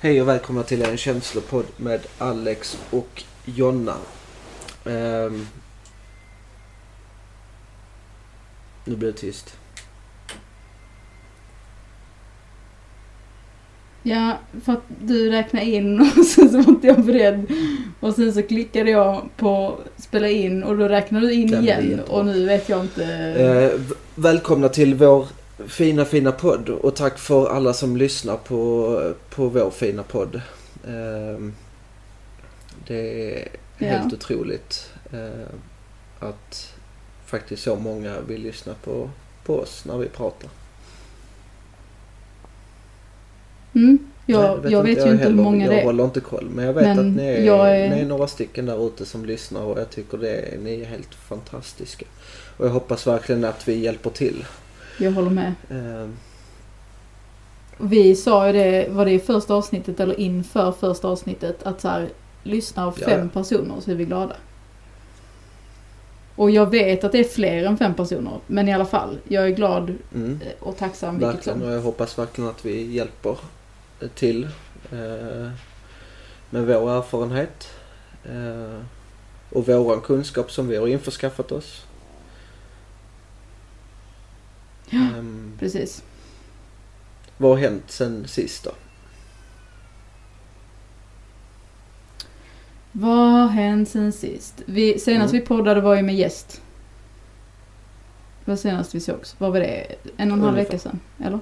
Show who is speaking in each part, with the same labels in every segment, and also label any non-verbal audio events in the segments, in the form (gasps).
Speaker 1: Hej och välkomna till en känslopodd med Alex och Jonna. Ehm. Nu blir det tyst.
Speaker 2: Ja, för att du räknade in och (laughs) sen så var inte jag beredd. Och sen så klickade jag på spela in och då räknade du in
Speaker 1: Den
Speaker 2: igen. Och nu vet jag inte.
Speaker 1: V- välkomna till vår fina fina podd och tack för alla som lyssnar på, på vår fina podd. Ehm, det är
Speaker 2: Ja.
Speaker 1: helt otroligt eh, att faktiskt så många vill lyssna på, på oss när vi pratar.
Speaker 2: Mm,
Speaker 1: Nej,
Speaker 2: jag, jag vet ju inte hur
Speaker 1: heller.
Speaker 2: många
Speaker 1: jag
Speaker 2: det är.
Speaker 1: håller inte koll. Men jag vet
Speaker 2: Men
Speaker 1: att ni är,
Speaker 2: jag är-
Speaker 1: ni är några stycken där ute som lyssnar och jag tycker det är, ni är helt fantastiska. Och jag hoppas verkligen att vi hjälper till.
Speaker 2: Jag håller med.
Speaker 1: Ehm,
Speaker 2: Vi sa ju det, var det i första avsnittet eller inför första avsnittet, att så här, lyssnar fem
Speaker 1: ja.
Speaker 2: personer så är vi glada. Och jag vet att det är fler än fem personer, men i alla fall, jag är glad
Speaker 1: mm.
Speaker 2: eh, och tacksam
Speaker 1: Verkligen och jag hoppas verkligen att vi hjälper till eh, med vår erfarenhet eh, och våran kunskap som vi har införskaffat oss.
Speaker 2: Ja.
Speaker 1: Ehm,
Speaker 2: Precis.
Speaker 1: vad har hänt sen sist då?
Speaker 2: Vad har hänt sen sist? Vi, senast
Speaker 1: Mm.
Speaker 2: vi poddade var ju med gäst. Det var senast vi sågs. Vad var det? En och en halv vecka sedan? Eller?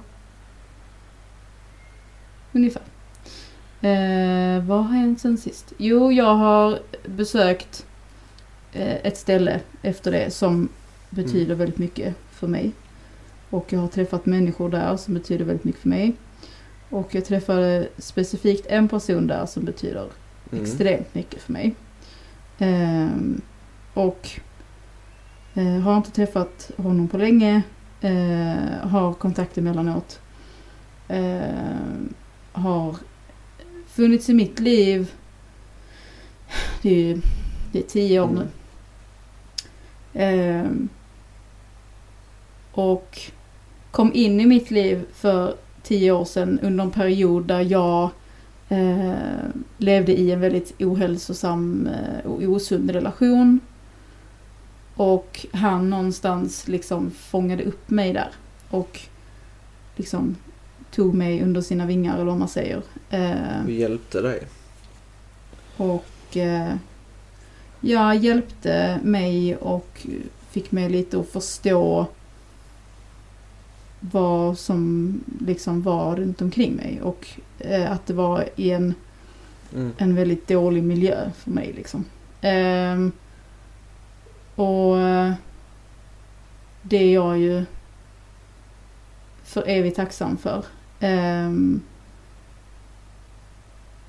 Speaker 2: Ungefär. Eh, vad har hänt sen sist? Jo, jag har besökt eh, ett ställe efter det som betyder
Speaker 1: Mm.
Speaker 2: väldigt mycket för mig. Och jag har träffat människor där som betyder väldigt mycket för mig. Och jag träffade specifikt en person där som betyder
Speaker 1: Mm.
Speaker 2: extremt mycket för mig. Ehm, och eh, har inte träffat honom på länge. Eh, har kontakt emellanåt. Ehm, har funnits i mitt liv. Det är, ju- det är tio år
Speaker 1: Mm.
Speaker 2: nu. Ehm, och kom in i mitt liv för tio år sedan under en period där jag eh, levde i en väldigt ohälsosam eh, och osund relation. Och han någonstans liksom fångade upp mig där. Och liksom tog mig under sina vingar eller vad man säger. Eh,
Speaker 1: Vi hjälpte dig.
Speaker 2: och eh, jag hjälpte mig och fick mig lite att förstå vad som liksom var runt omkring mig. Och eh, att det var i en
Speaker 1: Mm.
Speaker 2: en väldigt dålig miljö för mig liksom. Ehm, och eh, det är jag ju för evigt tacksam för. Ehm,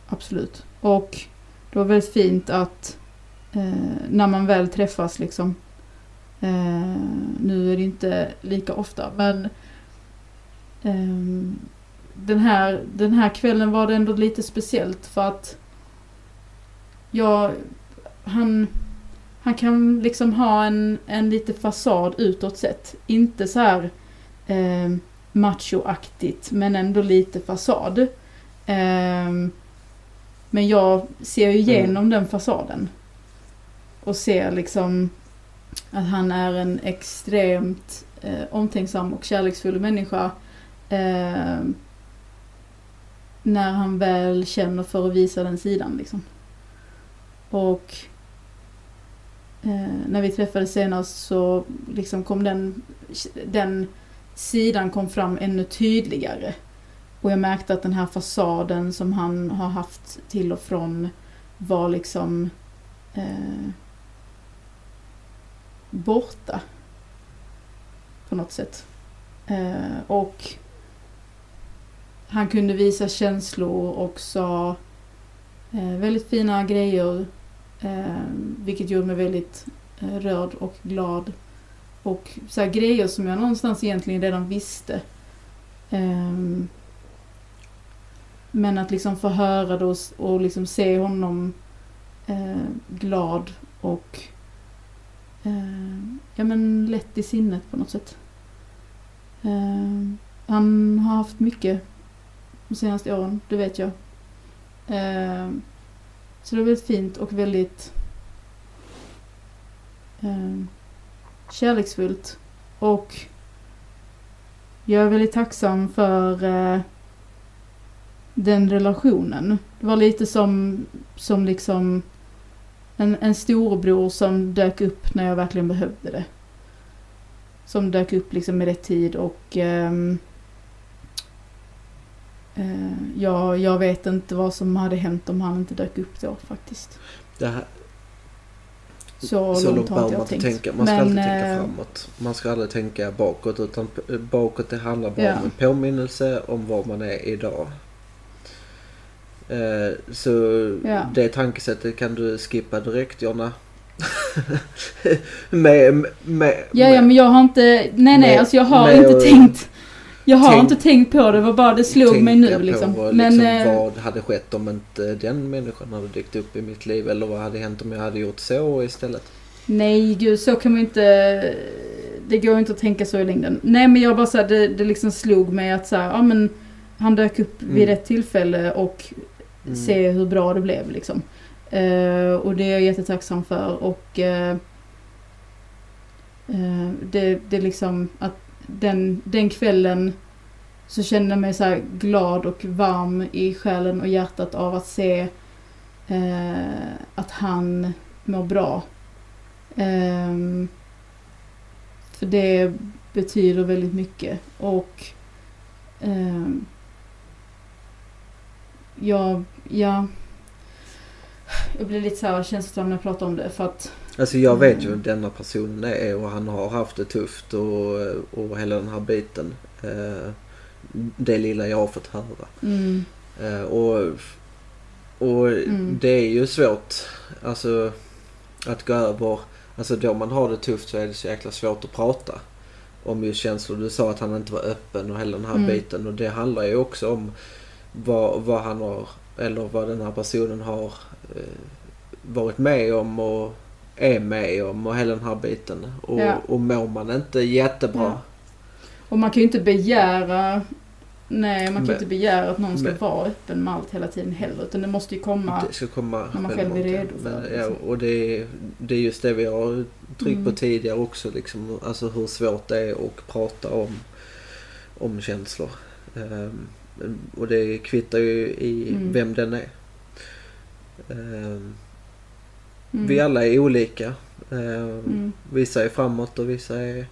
Speaker 2: absolut. Och det var väldigt fint att eh, när man väl träffas liksom. Eh, nu är det inte lika ofta men den här, den här kvällen var det ändå lite speciellt för att jag, han, han kan liksom ha en, en lite fasad utåt sett. Inte så här eh, machoaktigt men ändå lite fasad. Eh, men jag ser ju igenom den fasaden. Och ser liksom att han är en extremt eh, omtänksam och kärleksfull människa. Eh, när han väl känner för att visa den sidan liksom. Och eh, när vi träffades senast så liksom kom den, den sidan kom fram ännu tydligare. Och jag märkte att den här fasaden som han har haft till och från var liksom eh, borta. På något sätt. Eh, och han kunde visa känslor och sa eh, väldigt fina grejer. Eh, vilket gjorde mig väldigt eh, rörd och glad. Och så här grejer som jag någonstans egentligen redan visste. Ehm, men att liksom få höra det och, och liksom se honom eh, glad och eh, ja men lätt i sinnet på något sätt. Eh, han har haft mycket de senaste åren, det vet jag. Eh, så det var väldigt fint och väldigt eh, kärleksfullt. Och jag är väldigt tacksam för eh, den relationen. Det var lite som, som liksom en, en storebror som dök upp när jag verkligen behövde det. Som dök upp liksom i rätt tid och ehm, eh, ja, jag vet inte vad som hade hänt om han inte dök upp då faktiskt.
Speaker 1: Här,
Speaker 2: Så,
Speaker 1: så långt
Speaker 2: har inte
Speaker 1: man
Speaker 2: jag
Speaker 1: inte
Speaker 2: tänkt.
Speaker 1: tänka. Man ska
Speaker 2: Men,
Speaker 1: alltid tänka
Speaker 2: eh,
Speaker 1: framåt. Man ska aldrig tänka bakåt utan bakåt det handlar bara
Speaker 2: Ja.
Speaker 1: om en påminnelse om var man är idag. Eh, så
Speaker 2: Ja.
Speaker 1: det tankesättet kan du skippa direkt Jonna. (laughs) med, med,
Speaker 2: Ja, ja, men jag har inte, nej nej,
Speaker 1: med-
Speaker 2: alltså jag har
Speaker 1: med
Speaker 2: inte tänkt, jag har
Speaker 1: tänk-
Speaker 2: inte tänkt på det, var bara det slog mig nu liksom.
Speaker 1: på
Speaker 2: Men,
Speaker 1: liksom,
Speaker 2: eh,
Speaker 1: vad hade skett om inte den människan hade dykt upp i mitt liv eller vad hade hänt om jag hade gjort så istället.
Speaker 2: nej gud, så kan man ju inte, det går inte att tänka så i längden. Nej men jag bara såhär, det, det liksom slog mig att såhär, ja men han dök upp vid
Speaker 1: Mm.
Speaker 2: ett tillfälle och
Speaker 1: Mm.
Speaker 2: se hur bra det blev liksom. Eh, och det är jag jättetacksam för och eh, eh, det, det liksom att den, den kvällen så kände jag mig så här glad och varm i själen och hjärtat av att se eh, att han mår bra. Eh, för det betyder väldigt mycket och eh, jag, ja, jag blir lite så här känslosam när jag pratar om det för att
Speaker 1: Alltså jag vet ju
Speaker 2: Mm.
Speaker 1: vem denna personen är och han har haft det tufft och, och hela den här biten. Eh, det lilla jag har fått höra.
Speaker 2: mm,
Speaker 1: Eh, och och
Speaker 2: Mm.
Speaker 1: det är ju svårt alltså att gå över. Alltså då man har det tufft så är det så jäkla svårt att prata om just känslor. Du sa att han inte var öppen och hela den här
Speaker 2: Mm.
Speaker 1: biten och det handlar ju också om vad, vad han har eller vad den här personen har eh, varit med om och är med om och hela den här biten. Och,
Speaker 2: Ja.
Speaker 1: och mår man inte jättebra
Speaker 2: Ja. och man kan ju inte begära Nej, man kan
Speaker 1: Men-
Speaker 2: inte begära att någon ska
Speaker 1: men-
Speaker 2: vara öppen med allt hela tiden heller. Utan det måste ju komma...
Speaker 1: Komma
Speaker 2: när man själv är redo för
Speaker 1: Men,
Speaker 2: det,
Speaker 1: ja,
Speaker 2: liksom.
Speaker 1: och det är, det är just det vi har tryckt på
Speaker 2: Mm.
Speaker 1: tidigare också. Liksom, alltså hur svårt det är att prata om, om känslor. Ehm, och det kvittar ju i
Speaker 2: Mm.
Speaker 1: vem den är. Ehm,
Speaker 2: Mm.
Speaker 1: Vi alla är olika. Ehm,
Speaker 2: Mm.
Speaker 1: Vissa är framåt och vissa är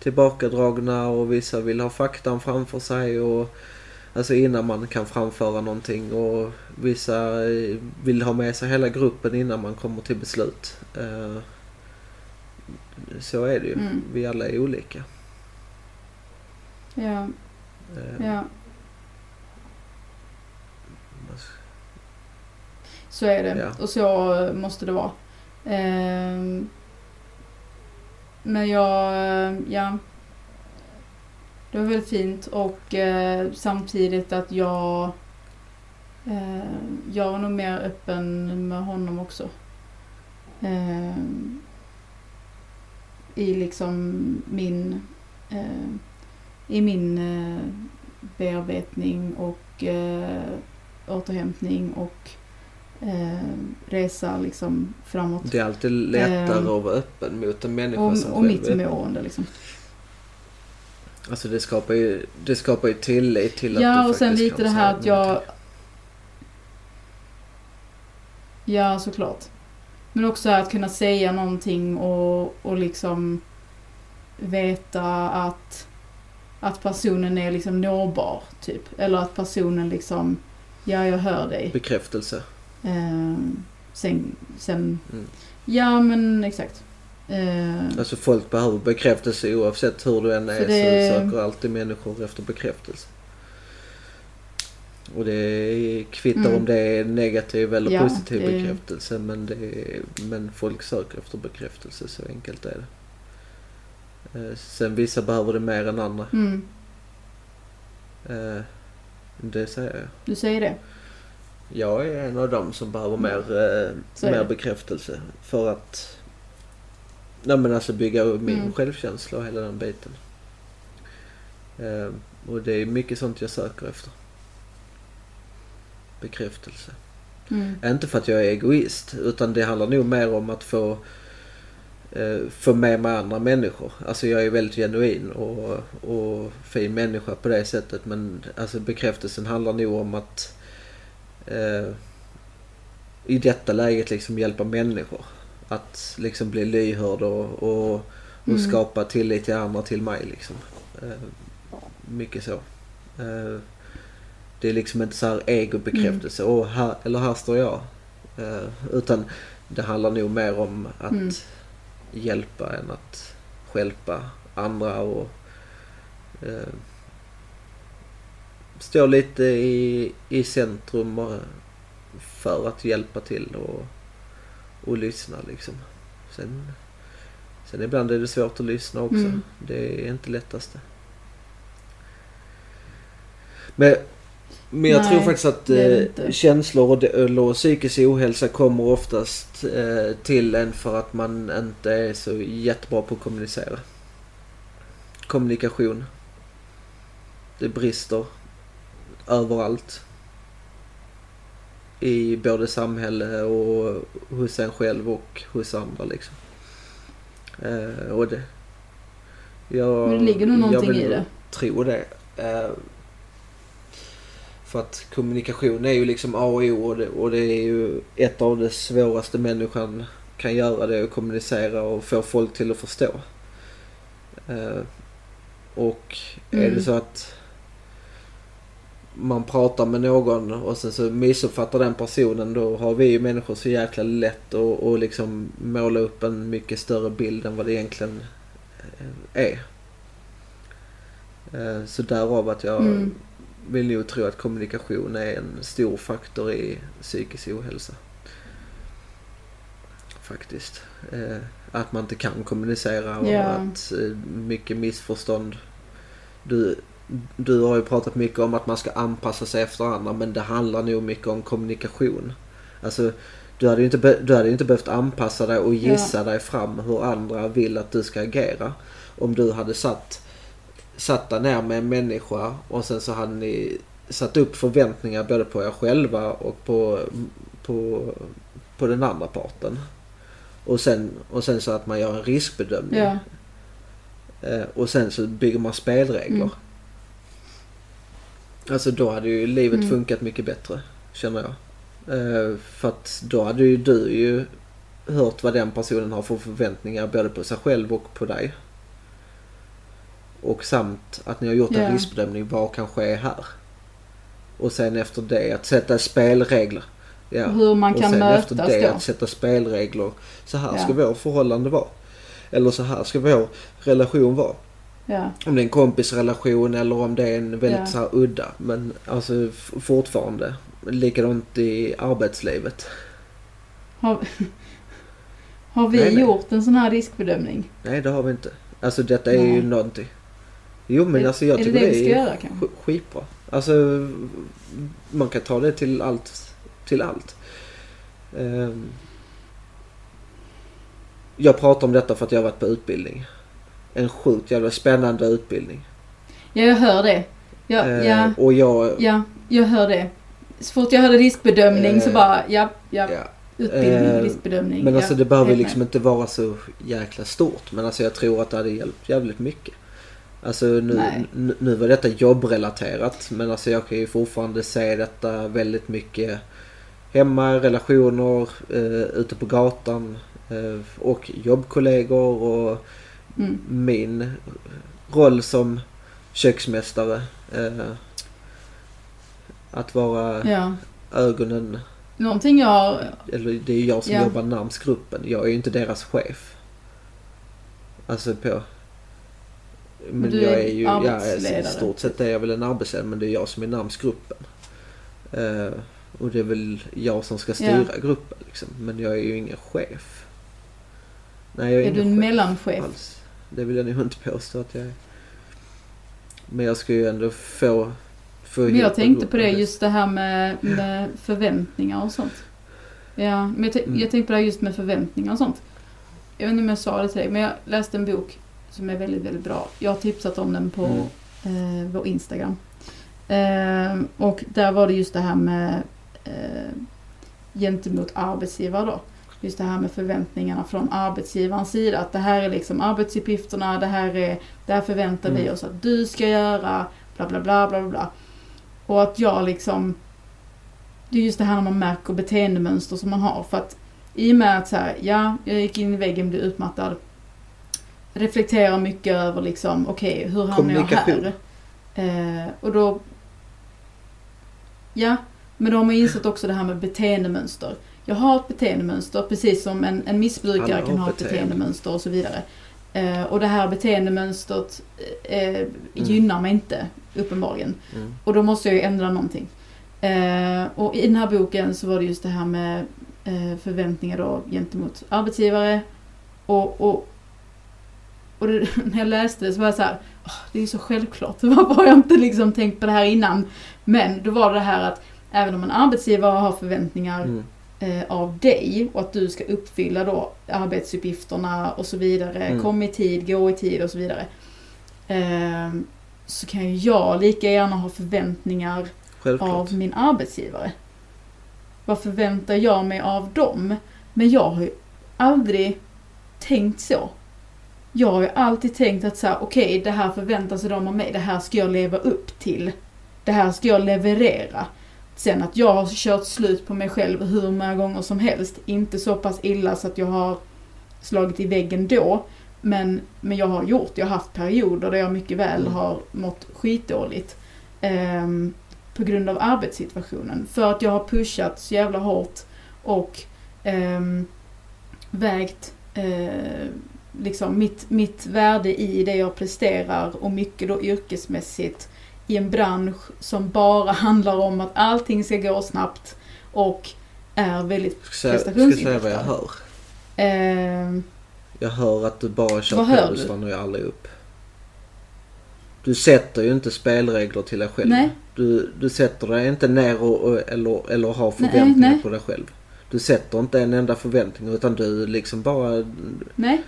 Speaker 1: tillbakadragna och vissa vill ha faktan framför sig. Och, alltså innan man kan framföra någonting och vissa vill ha med sig hela gruppen innan man kommer till beslut. Eh, Så är det ju.
Speaker 2: Mm.
Speaker 1: Vi alla är olika.
Speaker 2: Ja,
Speaker 1: Eh,
Speaker 2: ja. Så är det.
Speaker 1: Ja.
Speaker 2: Och så måste det vara. Ehm, men jag, ja. Det var väldigt fint och eh, samtidigt att jag eh, jag var nog mer öppen med honom också. Ehm, I liksom min eh, i min bearbetning och återhämtning och eh, resa liksom framåt.
Speaker 1: Det är alltid lättare
Speaker 2: Ehm,
Speaker 1: att vara öppen mot en människa
Speaker 2: Och,
Speaker 1: som
Speaker 2: och mitt mående liksom.
Speaker 1: Alltså det skapar ju, det skapar ju tillit till att
Speaker 2: Ja
Speaker 1: du
Speaker 2: och sen lite det här att jag... Ja såklart. Men också att kunna säga någonting och, och liksom veta att, att personen är liksom nåbar typ. Eller att personen liksom, ja jag hör dig.
Speaker 1: Bekräftelse.
Speaker 2: Ehm, sen, sen,
Speaker 1: Mm.
Speaker 2: ja men exakt. Ehm,
Speaker 1: Alltså folk behöver bekräftelse oavsett hur du än är
Speaker 2: Så det-
Speaker 1: så söker alltid människor efter bekräftelse. Och det kvittar
Speaker 2: Mm.
Speaker 1: om det är negativ eller
Speaker 2: Ja,
Speaker 1: positiv
Speaker 2: det-
Speaker 1: bekräftelse men, det är, men folk söker efter bekräftelse så enkelt är det. Eh, Sen vissa behöver det mer än andra.
Speaker 2: mm,
Speaker 1: Det säger jag.
Speaker 2: du säger det.
Speaker 1: Jag är en av dem som behöver mer, eh, mer bekräftelse för att nej, men alltså bygga upp min
Speaker 2: Mm.
Speaker 1: självkänsla och hela den biten. Eh, och det är mycket sånt jag söker efter. bekräftelse.
Speaker 2: Mm.
Speaker 1: Inte för att jag är egoist utan det handlar nog mer om att få eh, få med mig andra människor. Alltså jag är väldigt genuin och, och fin människa på det sättet men alltså bekräftelsen handlar nog om att eh, i detta läget liksom hjälpa människor. Att liksom bli lyhörd och, och, och
Speaker 2: Mm.
Speaker 1: skapa tillit till andra till mig liksom. Eh, mycket så. Eh, det är liksom inte så här egobekräftelse.
Speaker 2: Mm.
Speaker 1: Åh, här, eller här står jag. Eh, utan det handlar nog mer om att
Speaker 2: Mm.
Speaker 1: hjälpa än att stjälpa andra och eh, stå lite i, i centrum för att hjälpa till och, och lyssna liksom. Sen, sen ibland är det svårt att lyssna också.
Speaker 2: Mm.
Speaker 1: Det är inte lättaste. Men, men jag
Speaker 2: Nej,
Speaker 1: tror faktiskt att eh, känslor och, och psykisk ohälsa kommer oftast eh, till en för att man inte är så jättebra på att kommunicera. Kommunikation. Det brister överallt. I både samhälle och hos en själv och hos andra liksom. Eh, och det... Jag,
Speaker 2: Men det ligger nog
Speaker 1: jag
Speaker 2: någonting i det.
Speaker 1: tro det. Eh, för att kommunikation är ju liksom A och O och det, och det är ju ett av det svåraste människan kan göra det är att kommunicera och få folk till att förstå. Eh, och är
Speaker 2: Mm.
Speaker 1: det så att man pratar med någon och sen så missuppfattar den personen då har vi ju människor så jäkla lätt att och liksom måla upp en mycket större bild än vad det egentligen eh, är. Eh, Så därav att jag
Speaker 2: Mm.
Speaker 1: vill nog tro att kommunikation är en stor faktor i psykisk ohälsa. Faktiskt. Eh, Att man inte kan kommunicera och
Speaker 2: Ja.
Speaker 1: att mycket missförstånd. Du, du har ju pratat mycket om att man ska anpassa sig efter andra men det handlar nog mycket om kommunikation. Alltså du hade ju inte, be- du hade inte behövt anpassa dig och gissa dig fram hur andra vill att du ska agera. Om du hade satt, satt dig ner med en människa och sen så hade ni satt upp förväntningar både på er själva och på, på, på den andra parten. Och sen, och sen så att man gör en riskbedömning.
Speaker 2: Ja.
Speaker 1: Eh, och sen så bygger man spelregler.
Speaker 2: Mm.
Speaker 1: Alltså då hade ju livet
Speaker 2: Mm.
Speaker 1: funkat mycket bättre, känner jag. Eh, för att då hade ju du ju hört vad den personen har för förväntningar både på sig själv och på dig. Och samt att ni har gjort en riskbedömning, vad kan ske här? Och sen efter det att sätta spelregler. Ja.
Speaker 2: Och hur man
Speaker 1: och
Speaker 2: kan
Speaker 1: sen efter
Speaker 2: mötas
Speaker 1: det
Speaker 2: då.
Speaker 1: att sätta spelregler. Så här
Speaker 2: Ja.
Speaker 1: ska vår förhållande vara. Eller så här ska vår relation vara.
Speaker 2: Ja.
Speaker 1: Om det är en kompisrelation eller om det är en väldigt
Speaker 2: Ja.
Speaker 1: så här udda. Men alltså fortfarande. Likadant i arbetslivet.
Speaker 2: Har, (laughs) har vi
Speaker 1: Nej, nej.
Speaker 2: gjort en sån här riskbedömning?
Speaker 1: Nej det har vi inte. Alltså detta är ju
Speaker 2: Nej.
Speaker 1: någonting. Jo men
Speaker 2: Är-
Speaker 1: alltså jag
Speaker 2: är det
Speaker 1: tycker
Speaker 2: det
Speaker 1: det,
Speaker 2: ska
Speaker 1: är
Speaker 2: göra
Speaker 1: skitbra. Alltså man kan ta det till allt. Till allt. Ehm, jag pratar om detta för att jag har varit på utbildning. En sjukt jävla spännande utbildning.
Speaker 2: Ja, jag hör det. Ja,
Speaker 1: Ehm,
Speaker 2: ja,
Speaker 1: Och jag...
Speaker 2: ja, jag hör det. Så fort jag hörde riskbedömning så
Speaker 1: Eh,
Speaker 2: bara, ja, ja,
Speaker 1: ja.
Speaker 2: utbildning,
Speaker 1: Eh,
Speaker 2: riskbedömning.
Speaker 1: Men alltså det behöver liksom inte vara så jäkla stort. Men alltså jag tror att det hade hjälpt jävligt mycket. Alltså nu, nu, nu var detta jobbrelaterat. Men alltså jag kan ju fortfarande se detta väldigt mycket hemma, relationer, eh, ute på gatan. Eh, och jobbkollegor och
Speaker 2: Mm.
Speaker 1: min roll som köksmästare. Eh, att vara
Speaker 2: Ja.
Speaker 1: ögonen
Speaker 2: Någonting jag
Speaker 1: eller det är jag som
Speaker 2: Ja.
Speaker 1: jobbar gruppen. Jag är ju inte deras chef. Alltså på... Men
Speaker 2: du
Speaker 1: jag
Speaker 2: är
Speaker 1: är ju, ja, alltså,
Speaker 2: arbetsledare.
Speaker 1: i stort sett är jag väl en arbetsledare men det är jag som är närmst gruppen. Eh, och det är väl jag som ska styra gruppen liksom. Men jag är ju ingen chef. Nej jag är,
Speaker 2: Är du en
Speaker 1: chef
Speaker 2: mellanchef?
Speaker 1: alls. Det vill jag nog inte påstå att jag är. Men jag ska ju ändå få... få
Speaker 2: Men jag tänkte på det, just det här med, med förväntningar och sånt. Ja, men jag,
Speaker 1: Mm.
Speaker 2: jag tänkte på det här just med förväntningar och sånt. Jag vet inte om jag sa det till dig, men jag läste en bok som är väldigt, väldigt bra. Jag har tipsat om den på
Speaker 1: Mm.
Speaker 2: eh, vår Instagram. Eh, och där var det just det här med eh, gentemot arbetsgivare då. Just det här med förväntningarna från arbetsgivarens sida. Att det här är liksom arbetsuppgifterna, det här, är, det här förväntar vi
Speaker 1: Mm.
Speaker 2: oss att du ska göra, bla bla bla bla bla. Och att jag liksom... Det är just det här när man märker beteendemönster som man har. För att i och med att så här, ja, jag gick in i väggen, blev utmattad. Reflekterar mycket över liksom, okej, hur hamnar jag här? Eh, och då... Ja, men då har man insett också det här med beteendemönster. Jag har ett beteendemönster, precis som en, en missbrukare kan ha ett
Speaker 1: beteende.
Speaker 2: beteendemönster och så vidare. Eh, och det här beteendemönstret eh,
Speaker 1: Mm.
Speaker 2: gynnar mig inte, uppenbarligen.
Speaker 1: Mm.
Speaker 2: Och då måste jag ju ändra någonting. Eh, och i den här boken så var det just det här med eh, förväntningar då gentemot arbetsgivare. Och, och, och det, (laughs) när jag läste det så var jag så här, "Åh, det är ju så självklart. (laughs) Varför har jag inte liksom tänkt på det här innan? Men då var det här att även om en arbetsgivare har förväntningar
Speaker 1: Mm.
Speaker 2: Eh, av dig och att du ska uppfylla då arbetsuppgifterna och så vidare.
Speaker 1: Mm.
Speaker 2: Kom i tid, gå i tid och så vidare. Eh, så kan ju jag lika gärna ha förväntningar
Speaker 1: Självklart.
Speaker 2: av min arbetsgivare. Vad förväntar jag mig av dem? Men jag har ju aldrig tänkt så. Jag har ju alltid tänkt att så här, okej, det här förväntar sig de av mig. Det här ska jag leva upp till. Det här ska jag leverera. Sen att jag har kört slut på mig själv hur många gånger som helst. Inte så pass illa så att jag har slagit i väggen då. Men, men jag har gjort, jag har haft perioder där jag mycket väl
Speaker 1: Mm.
Speaker 2: har mått skitdåligt. Ehm, på grund av arbetssituationen. För att jag har pushat så jävla hårt och ehm, vägt eh, liksom mitt, mitt värde i det jag presterar och mycket då yrkesmässigt i en bransch som bara handlar om att allting ska gå snabbt och är väldigt
Speaker 1: Ska säga, ska säga vad jag
Speaker 2: prestationsinriktad.
Speaker 1: hör.
Speaker 2: Ehm,
Speaker 1: Jag hör att du bara kör på och stannar ju aldrig upp. Du sätter ju inte spelregler till dig själv.
Speaker 2: Nej.
Speaker 1: Du, du sätter dig inte ner och, och, eller, eller har förväntningar
Speaker 2: nej.
Speaker 1: på dig själv. Du sätter inte en enda förväntning utan du liksom bara,
Speaker 2: nej,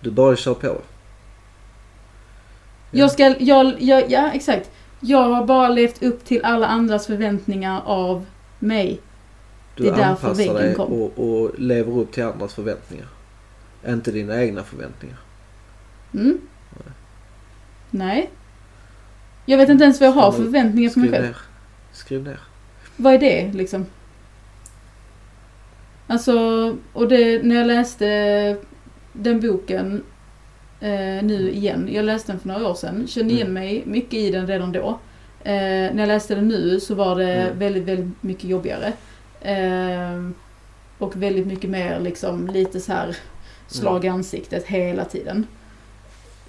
Speaker 1: du bara kör på.
Speaker 2: Jag ska, jag, jag, ja exakt. Jag har bara levt upp till alla andras förväntningar av mig.
Speaker 1: Du
Speaker 2: Det är därför
Speaker 1: anpassar
Speaker 2: väggen
Speaker 1: dig
Speaker 2: kom.
Speaker 1: och, och lever upp till andras förväntningar. Inte dina egna förväntningar.
Speaker 2: Mm. Nej. Jag vet inte ens vad jag har för förväntningar på mig själv.
Speaker 1: ner. Skriv ner.
Speaker 2: Vad är det liksom? Alltså, och det, när jag läste den boken eh, nu igen. Jag läste den för några år sedan. Kände igen mig mycket i den redan då. Eh, när jag läste den nu så var det
Speaker 1: Mm.
Speaker 2: väldigt, väldigt mycket jobbigare. Eh, och väldigt mycket mer liksom lite så här slag i ansiktet hela tiden.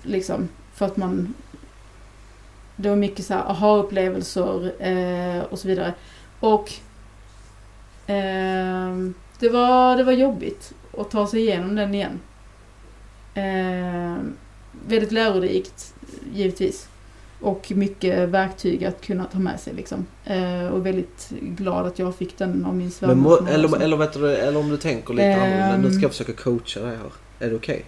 Speaker 2: Liksom, för att man... Det var mycket så här aha-upplevelser eh, och så vidare. Och ehm, det, var, det var jobbigt att ta sig igenom den igen. Ehm, väldigt lärorikt, givetvis. Och mycket verktyg att kunna ta med sig liksom. Eh, och väldigt glad att jag fick den av min svärmor.
Speaker 1: eller, eller, vet du, eller om du tänker lite
Speaker 2: Ehm.
Speaker 1: annorlunda. Nu ska jag försöka coacha dig här. Är det okej?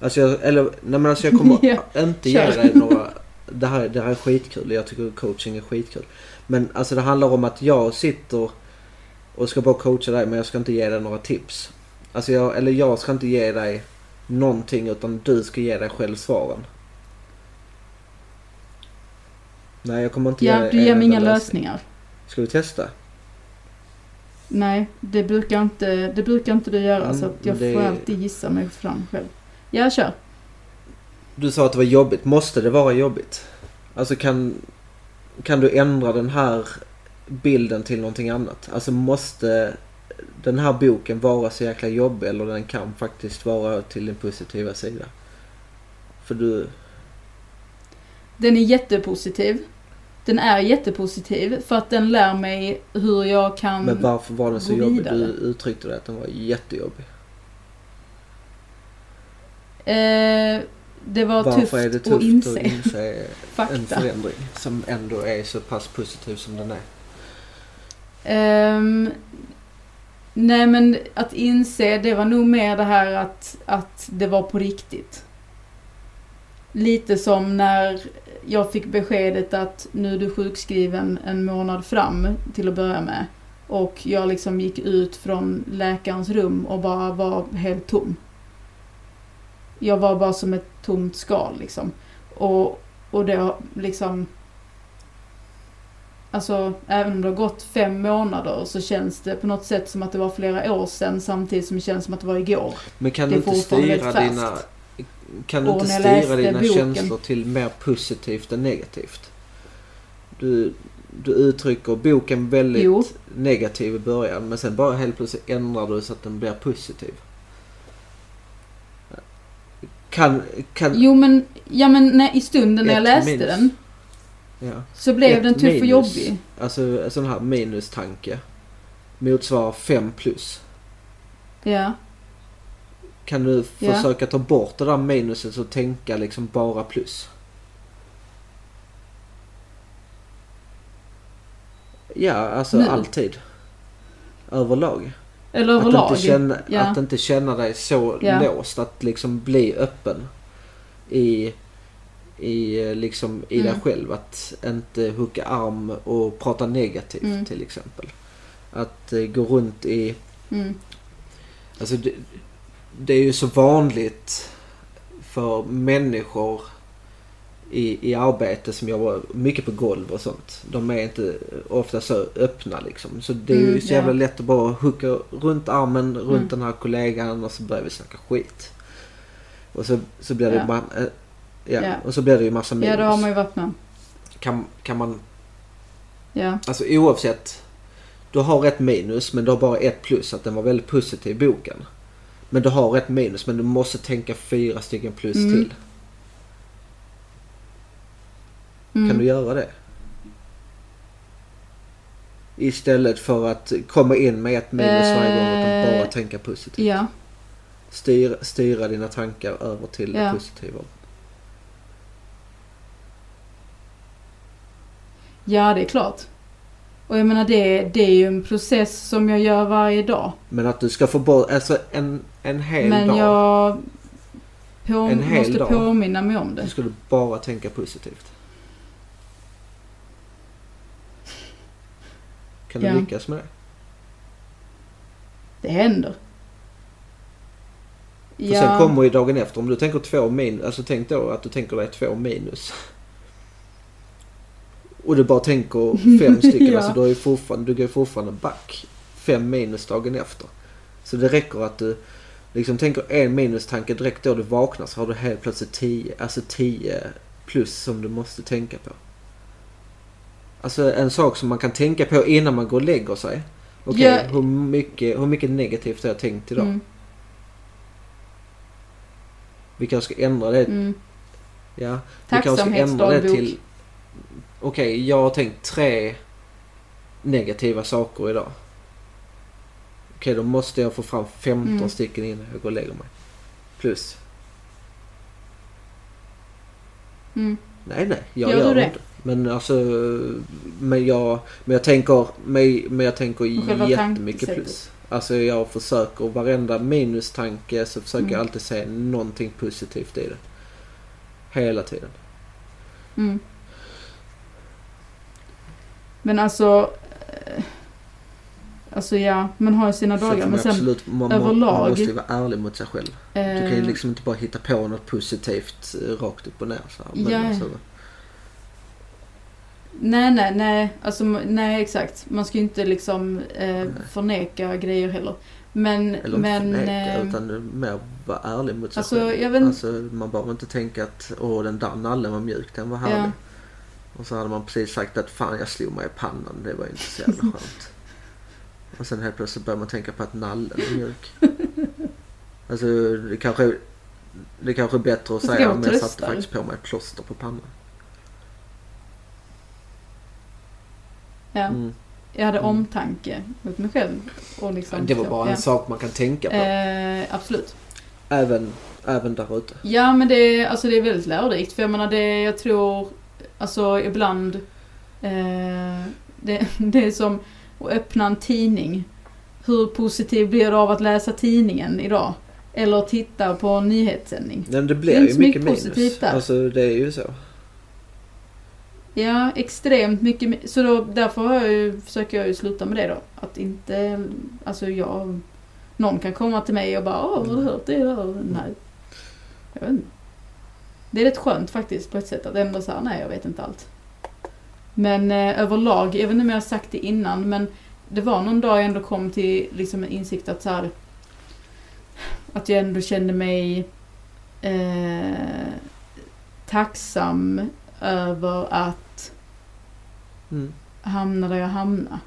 Speaker 1: Alltså jag, eller, nej men alltså jag kommer (laughs)
Speaker 2: Ja,
Speaker 1: inte
Speaker 2: kör.
Speaker 1: ge dig några... Det här, det här är skitkul. Jag tycker coaching är skitkul. Men alltså det handlar om att jag sitter och ska bara coacha dig men jag ska inte ge dig några tips. Alltså jag, eller jag ska inte ge dig någonting utan du ska ge dig själv svaren. Nej jag kommer inte ge
Speaker 2: ja,
Speaker 1: dig
Speaker 2: du ger mig inga
Speaker 1: lösning.
Speaker 2: lösningar.
Speaker 1: Ska vi testa?
Speaker 2: Nej, det brukar inte, det brukar inte du göra
Speaker 1: Mm,
Speaker 2: så att jag
Speaker 1: det-
Speaker 2: får alltid gissa mig fram själv. Ja, kör.
Speaker 1: Du sa att det var jobbigt. Måste det vara jobbigt? Alltså kan, kan du ändra den här bilden till någonting annat? Alltså måste den här boken vara så jäkla jobbig eller den kan faktiskt vara till din positiva sida? För du...
Speaker 2: Den är jättepositiv. Den är jättepositiv för att den lär mig hur jag kan...
Speaker 1: Men varför var den så jobbig? Du uttryckte det att den var jättejobbig.
Speaker 2: eh, det var
Speaker 1: Varför
Speaker 2: tufft,
Speaker 1: är det
Speaker 2: att
Speaker 1: tufft
Speaker 2: inse
Speaker 1: att inse (laughs) en förändring som ändå är så pass positiv som den är?
Speaker 2: Ehm, nej men att inse, det var nog mer det här att, att det var på riktigt. Lite som när jag fick beskedet att nu är du sjukskriven en månad fram till att börja med. Och jag liksom gick ut från läkarens rum och bara var helt tom. Jag var bara som ett tomt skal liksom. Och, och det liksom... Alltså, även om det har gått fem månader så känns det på något sätt som att det var flera år sedan samtidigt som det känns som att det var igår.
Speaker 1: Men kan du inte styra dina... Kan du inte styra dina
Speaker 2: boken-
Speaker 1: känslor till mer positivt än negativt? Du, du uttrycker boken väldigt
Speaker 2: Jo.
Speaker 1: negativ i början men sen bara helt plötsligt ändrar du så att den blir positiv. Kan... kan
Speaker 2: Jo men, ja men när, i stunden när jag läste
Speaker 1: minus.
Speaker 2: den
Speaker 1: ja.
Speaker 2: så blev
Speaker 1: Ett
Speaker 2: den tuff och
Speaker 1: minus.
Speaker 2: jobbig.
Speaker 1: Alltså en sån här minustanke motsvarar 5 plus.
Speaker 2: Ja.
Speaker 1: Kan du
Speaker 2: Ja.
Speaker 1: försöka ta bort det där minuset och tänka liksom bara plus? Ja, alltså
Speaker 2: Nu?
Speaker 1: alltid. Överlag.
Speaker 2: Eller
Speaker 1: Att
Speaker 2: överlag.
Speaker 1: inte, känna,
Speaker 2: ja.
Speaker 1: att inte känna dig så
Speaker 2: Ja.
Speaker 1: låst. Att liksom bli öppen i, i, eh, liksom, i dig
Speaker 2: Mm.
Speaker 1: själv. Att inte hucka arm och prata negativt
Speaker 2: Mm.
Speaker 1: till exempel. Att eh, gå runt i
Speaker 2: Mm.
Speaker 1: Alltså det, det är ju så vanligt för människor i, i arbete som jobbar mycket på golv och sånt. De är inte ofta så öppna liksom. Så det är ju
Speaker 2: Mm,
Speaker 1: så jävla
Speaker 2: ja.
Speaker 1: lätt att bara hucka runt armen runt
Speaker 2: Mm.
Speaker 1: den här kollegan och så börjar vi snacka skit. Och så, så blir det
Speaker 2: Ja.
Speaker 1: bara, äh, ja,
Speaker 2: Ja.
Speaker 1: och så blir det ju massa minus.
Speaker 2: Ja, det har man ju varit med.
Speaker 1: kan, kan man,
Speaker 2: Ja.
Speaker 1: alltså oavsett. Du har ett minus men du har bara ett plus. Att den var väldigt positiv boken. Men du har ett minus men du måste tänka fyra stycken plus
Speaker 2: Mm.
Speaker 1: till.
Speaker 2: Mm.
Speaker 1: Kan du göra det? Istället för att komma in med ett minus varje gång utan bara
Speaker 2: Eh,
Speaker 1: tänka positivt.
Speaker 2: Ja.
Speaker 1: Styr, styra dina tankar över till det
Speaker 2: Ja.
Speaker 1: positiva.
Speaker 2: Ja, det är klart. Och jag menar det, det är ju en process som jag gör varje dag.
Speaker 1: Men att du ska få bort, alltså en, en hel
Speaker 2: Men
Speaker 1: dag.
Speaker 2: jag på,
Speaker 1: En hel
Speaker 2: måste
Speaker 1: dag.
Speaker 2: påminna mig om det.
Speaker 1: du bara tänka positivt. Kan du
Speaker 2: Ja.
Speaker 1: lyckas med det?
Speaker 2: Det händer.
Speaker 1: För sen kommer ju dagen efter. Om du tänker två minus. Alltså tänk då att du tänker dig två minus. Och du bara tänker (laughs) fem stycken.
Speaker 2: Ja.
Speaker 1: Alltså du, ju fortfarande, du går fortfarande back. Fem minus dagen efter. Så det räcker att du liksom tänker en minustanke direkt då du vaknar så har du helt plötsligt tio. Alltså tio plus som du måste tänka på. Alltså en sak som man kan tänka på innan man går och lägger sig. Okej,
Speaker 2: Ja.
Speaker 1: hur, mycket, hur mycket negativt har jag tänkt idag?
Speaker 2: Mm,
Speaker 1: Vi kanske ska ändra det.
Speaker 2: mm.
Speaker 1: Ja, vi kanske ska ändra det till... Okej, jag har tänkt tre negativa saker idag. Okej, då måste jag få fram 15
Speaker 2: Mm.
Speaker 1: stycken innan jag går och lägger mig. Plus.
Speaker 2: Mm.
Speaker 1: Nej, nej, jag
Speaker 2: Gör
Speaker 1: gör, det inte. Men alltså, men jag, men jag tänker, men, men jag tänker jättemycket plus. Alltså jag försöker, varenda minustanke så försöker
Speaker 2: Mm.
Speaker 1: jag alltid se någonting positivt i det. Hela tiden.
Speaker 2: Mm. Men alltså... eh, Alltså ja, man har ju sina dagar. Men sen
Speaker 1: absolut, man, man, man
Speaker 2: överlag-
Speaker 1: måste ju vara ärlig mot sig själv. Du kan ju
Speaker 2: eh,
Speaker 1: liksom inte bara hitta på något positivt eh, rakt upp och ner så här. Men
Speaker 2: Ja.
Speaker 1: alltså,
Speaker 2: Nej, nej, nej. Alltså, nej exakt. Man ska ju inte liksom eh, förneka grejer heller. Men,
Speaker 1: eller inte
Speaker 2: men...
Speaker 1: förneka
Speaker 2: eh,
Speaker 1: utan mer vara ärlig mot sig
Speaker 2: alltså,
Speaker 1: själv.
Speaker 2: jag vet
Speaker 1: Alltså man behöver inte tänka att åh den där nallen var mjuk, den var härlig.
Speaker 2: Ja.
Speaker 1: Och så hade man precis sagt att fan jag slog mig i pannan, det var inte så jävla skönt. och sen helt plötsligt börjar man tänka på att nallen är mjuk. Alltså det kanske, det kanske är bättre att
Speaker 2: Fast
Speaker 1: säga men jag satte faktiskt på mig ett plåster på pannan.
Speaker 2: ja,
Speaker 1: Mm.
Speaker 2: jag hade
Speaker 1: Mm.
Speaker 2: omtanke mot mig själv. Och liksom,
Speaker 1: Det var bara
Speaker 2: ja.
Speaker 1: en sak man kan tänka på.
Speaker 2: Eh, absolut.
Speaker 1: Även, även där ute.
Speaker 2: Ja men det, är- alltså det är väldigt lärorikt. För jag menar det, jag tror, alltså ibland, eh, det, (laughs) det är som att öppna en tidning. Hur positiv blir du av att läsa tidningen idag? Eller titta på en nyhetssändning?
Speaker 1: Men det
Speaker 2: Det
Speaker 1: blir
Speaker 2: inte
Speaker 1: ju mycket
Speaker 2: mycket
Speaker 1: minus.
Speaker 2: där.
Speaker 1: Alltså det är ju så.
Speaker 2: Ja, extremt mycket. Så då, därför har jag ju, försöker jag ju sluta med det då. Att inte, alltså jag, någon kan komma till mig och bara Åh, har du hört det där? Nej. Jag vet inte. Det är rätt skönt faktiskt på ett sätt att ändå säga nej jag vet inte allt. Men eh, överlag, jag vet inte om jag har sagt det innan men det var någon dag jag ändå kom till liksom en insikt att så här, att jag ändå kände mig eh, tacksam över att
Speaker 1: Mm.
Speaker 2: hamna där jag hamnade.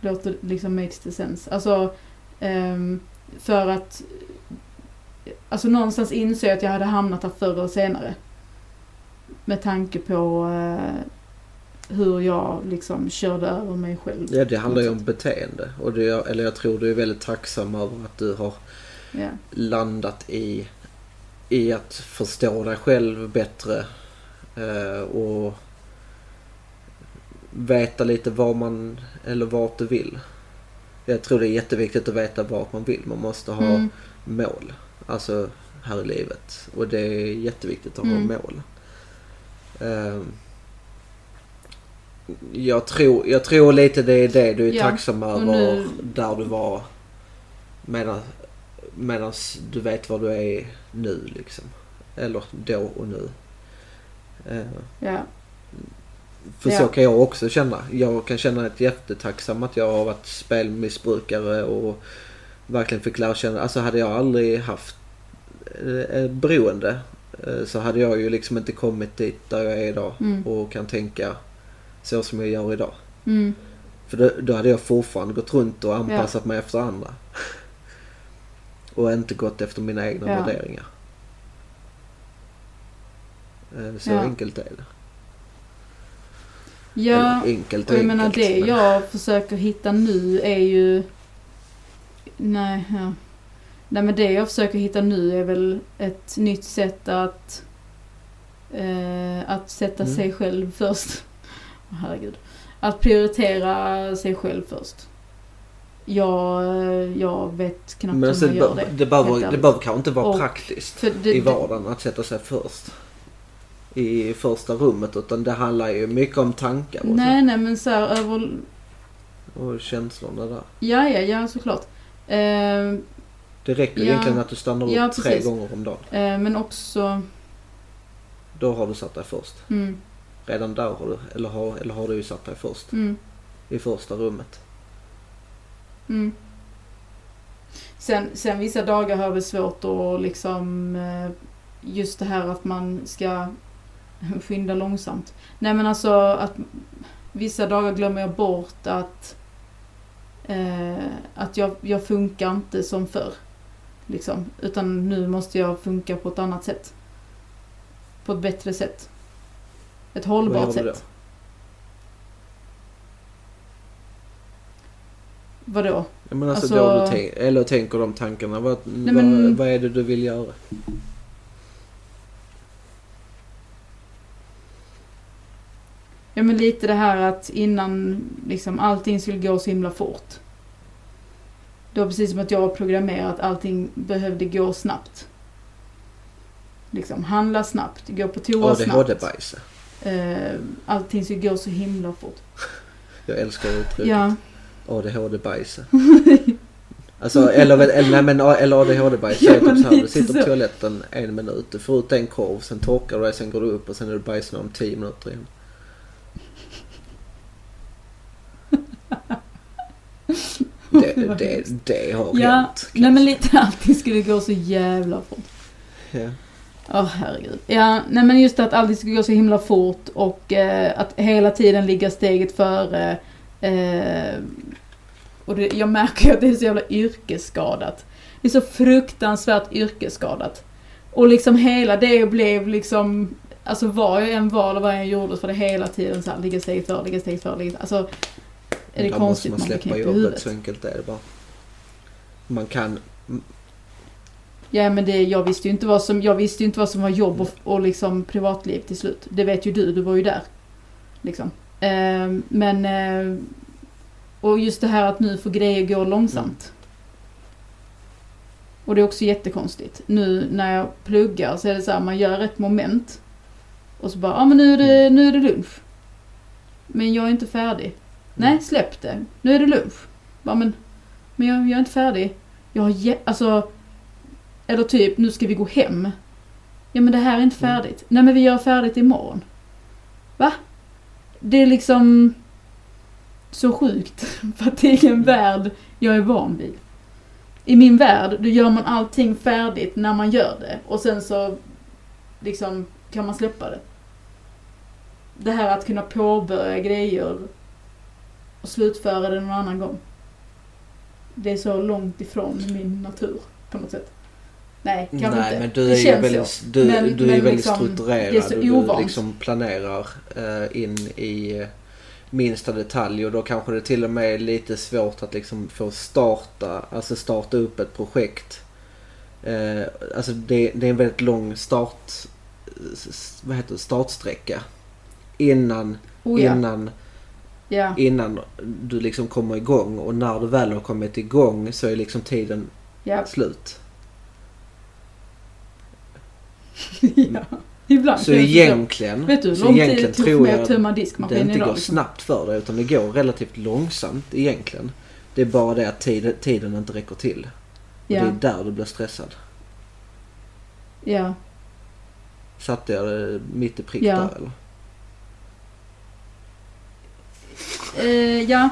Speaker 2: Låter liksom makes the sense. Alltså, ehm, för att Alltså någonstans insåg jag att jag hade hamnat där förr eller senare. Med tanke på eh, hur jag liksom körde över mig själv.
Speaker 1: Ja, det handlar ju om beteende. Och det, eller jag tror du är väldigt tacksam över att du har
Speaker 2: Ja.
Speaker 1: landat i, i att förstå dig själv bättre. Eh, och veta lite vad man, eller vart du vill. Jag tror det är jätteviktigt att veta vart man vill. Man måste ha
Speaker 2: Mm.
Speaker 1: mål. Alltså här i livet. Och det är jätteviktigt att
Speaker 2: Mm.
Speaker 1: ha mål. Ehm, jag, tror, jag tror lite det är det du är
Speaker 2: Ja,
Speaker 1: tacksam över
Speaker 2: nu-
Speaker 1: där du var medan, du vet var du är nu liksom. Eller då och nu. Ehm,
Speaker 2: Ja.
Speaker 1: för
Speaker 2: Ja.
Speaker 1: så kan jag också känna. Jag kan känna ett jättetacksam att jag har varit spelmissbrukare och verkligen fick lära känna. Alltså hade jag aldrig haft eh, ett beroende eh, så hade jag ju liksom inte kommit dit där jag är idag
Speaker 2: Mm.
Speaker 1: och kan tänka så som jag gör idag.
Speaker 2: Mm.
Speaker 1: För då, då hade jag fortfarande gått runt och anpassat mig efter andra. (laughs) och inte gått efter mina egna
Speaker 2: Ja.
Speaker 1: värderingar. Eh, Så
Speaker 2: Ja.
Speaker 1: enkelt är det.
Speaker 2: Ja,
Speaker 1: Eller enkelt
Speaker 2: och jag menar
Speaker 1: enkelt,
Speaker 2: det
Speaker 1: men-
Speaker 2: jag försöker hitta nu är ju... Nej, ja. Nej men det jag försöker hitta nu är väl ett nytt sätt att... Eh, att sätta
Speaker 1: Mm.
Speaker 2: sig själv först. Herregud. Att prioritera sig själv först. Jag, jag vet knappt
Speaker 1: Men
Speaker 2: hur
Speaker 1: alltså, det,
Speaker 2: gör det.
Speaker 1: det, behöver, det kanske inte vara
Speaker 2: Och-
Speaker 1: praktiskt
Speaker 2: det,
Speaker 1: i vardagen att sätta sig först. I första rummet utan det handlar ju mycket om tankar och,
Speaker 2: nej, nej men så här, över...
Speaker 1: så, och känslorna där.
Speaker 2: Ja, ja, ja såklart. Eh,
Speaker 1: Det räcker
Speaker 2: Ja.
Speaker 1: egentligen att du stannar upp
Speaker 2: Ja,
Speaker 1: tre gånger om dagen.
Speaker 2: eh, men också...
Speaker 1: Då har du satt dig först.
Speaker 2: Mm,
Speaker 1: Redan där har du, eller har, eller har du ju satt dig först.
Speaker 2: mm.
Speaker 1: I första rummet.
Speaker 2: Mm. Sen, sen vissa dagar har jag svårt att liksom eh, just det här att man ska (laughs) skynda långsamt. Nej men alltså att vissa dagar glömmer jag bort att eh, att jag, jag funkar inte som förr. Liksom. Utan nu måste jag funka på ett annat sätt. På ett bättre sätt. Ett hållbart
Speaker 1: då?
Speaker 2: sätt. Vadå?
Speaker 1: Ja, men alltså,
Speaker 2: Alltså-
Speaker 1: då du tänk, eller tänker de tankarna. Vad,
Speaker 2: Nej, men-
Speaker 1: vad, vad är det du vill göra?
Speaker 2: Ja men lite det här att innan liksom allting skulle gå så himla fort. Det var precis som att jag var programmerad att allting behövde gå snabbt. Liksom handla snabbt, gå på toa snabbt.
Speaker 1: ADHD-bajse.
Speaker 2: Eh, allting skulle gå så himla fort. (laughs)
Speaker 1: Jag älskar uttrycket.
Speaker 2: Ja.
Speaker 1: ADHD-bajse. (laughs) Alltså, eller, eller, nej, men, eller ADHD-bajs.
Speaker 2: Ja,
Speaker 1: typ
Speaker 2: men
Speaker 1: så här, du sitter på toaletten en minut, du får ut en korv, sen torkar du dig, sen går du upp och sen är du bajsnödig om tio minuter igen. Det, det, det har
Speaker 2: Ja,
Speaker 1: hänt.
Speaker 2: nej men lite allting skulle gå så jävla fort.
Speaker 1: Ja.
Speaker 2: Åh herregud. Ja, nej men just att allting ska gå så himla fort och eh, att hela tiden ligga steget före. Eh, och det, jag märker att det är så jävla yrkesskadat. Det är så fruktansvärt yrkesskadat. Och liksom hela det blev liksom, alltså var jag än var eller vad jag än gjorde så var det hela tiden så här, ligga steget före, ligga steget före, ligga, alltså. Är det konstigt
Speaker 1: måste
Speaker 2: man
Speaker 1: man släppa
Speaker 2: i
Speaker 1: jobbet, så enkelt är det bara. Man kan,
Speaker 2: Ja men det, jag visste ju inte vad som, jag visste ju inte vad som var jobb och, och liksom privatliv till slut. Det vet ju du, du var ju där. Liksom. Eh, men, eh, och just det här att nu får grejer gå långsamt. Och det är också jättekonstigt. Nu när jag pluggar så är det så här, man gör ett moment. Och så bara, ja men nu är det, nu är det lunch. Men jag är inte färdig. Nej, släpp det. Nu är det lunch. Bara, men, men jag, jag är inte färdig. Jag har jä- alltså, eller typ, nu ska vi gå hem. Ja men det här är inte
Speaker 1: Mm.
Speaker 2: färdigt. Nej men vi gör färdigt imorgon. Va? Det är liksom så sjukt. (laughs) För att det är en värld jag är van vid. I min värld, då gör man allting färdigt när man gör det. Och sen så liksom kan man släppa det. Det här att kunna påbörja grejer och slutföra det någon annan gång. Det är så långt ifrån min natur på något sätt. Nej, kanske
Speaker 1: Nej,
Speaker 2: inte.
Speaker 1: men du
Speaker 2: det
Speaker 1: är ju
Speaker 2: känns
Speaker 1: väldigt,
Speaker 2: så.
Speaker 1: du,
Speaker 2: Men-
Speaker 1: du är
Speaker 2: men
Speaker 1: väldigt
Speaker 2: liksom,
Speaker 1: strukturerad
Speaker 2: det är så
Speaker 1: och du liksom planerar eh, in i eh, minsta detalj och då kanske det till och med är lite svårt att liksom få starta, alltså starta upp ett projekt. Eh, alltså det, det är en väldigt lång start, vad heter det, startsträcka. Innan,
Speaker 2: Oh, ja.
Speaker 1: innan,
Speaker 2: ja.
Speaker 1: innan du liksom kommer igång och när du väl har kommit igång så är liksom tiden
Speaker 2: ja.
Speaker 1: slut. (laughs)
Speaker 2: ja. Ibland
Speaker 1: Så egentligen,
Speaker 2: Vet du
Speaker 1: så
Speaker 2: tid
Speaker 1: egentligen tror jag
Speaker 2: att
Speaker 1: det inte
Speaker 2: idag?
Speaker 1: går
Speaker 2: liksom?
Speaker 1: snabbt för dig utan det går relativt långsamt egentligen. Det är bara det att tiden, tiden inte räcker till. Och
Speaker 2: Ja,
Speaker 1: Det är där du blir stressad.
Speaker 2: ja.
Speaker 1: Satte jag det mitt i prick där eller?
Speaker 2: Eh, ja.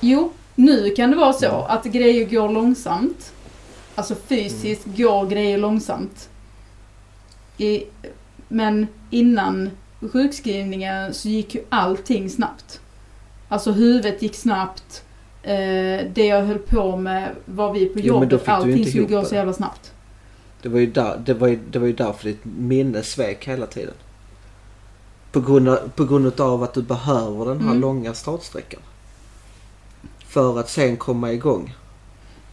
Speaker 2: Jo, nu kan det vara så att grejer går långsamt. Alltså fysiskt
Speaker 1: Mm.
Speaker 2: går grejer långsamt. I, men innan sjukskrivningen så gick ju allting snabbt. Alltså huvudet gick snabbt. Eh, det jag höll på med var vi på
Speaker 1: Jo,
Speaker 2: jobbet.
Speaker 1: ju
Speaker 2: allting skulle gå så jävla snabbt.
Speaker 1: Det var, ju där, det, var ju, det var ju därför ditt minne svek hela tiden. På grund av, på grund av att du behöver den här
Speaker 2: Mm.
Speaker 1: långa startsträckan. För att sen komma igång.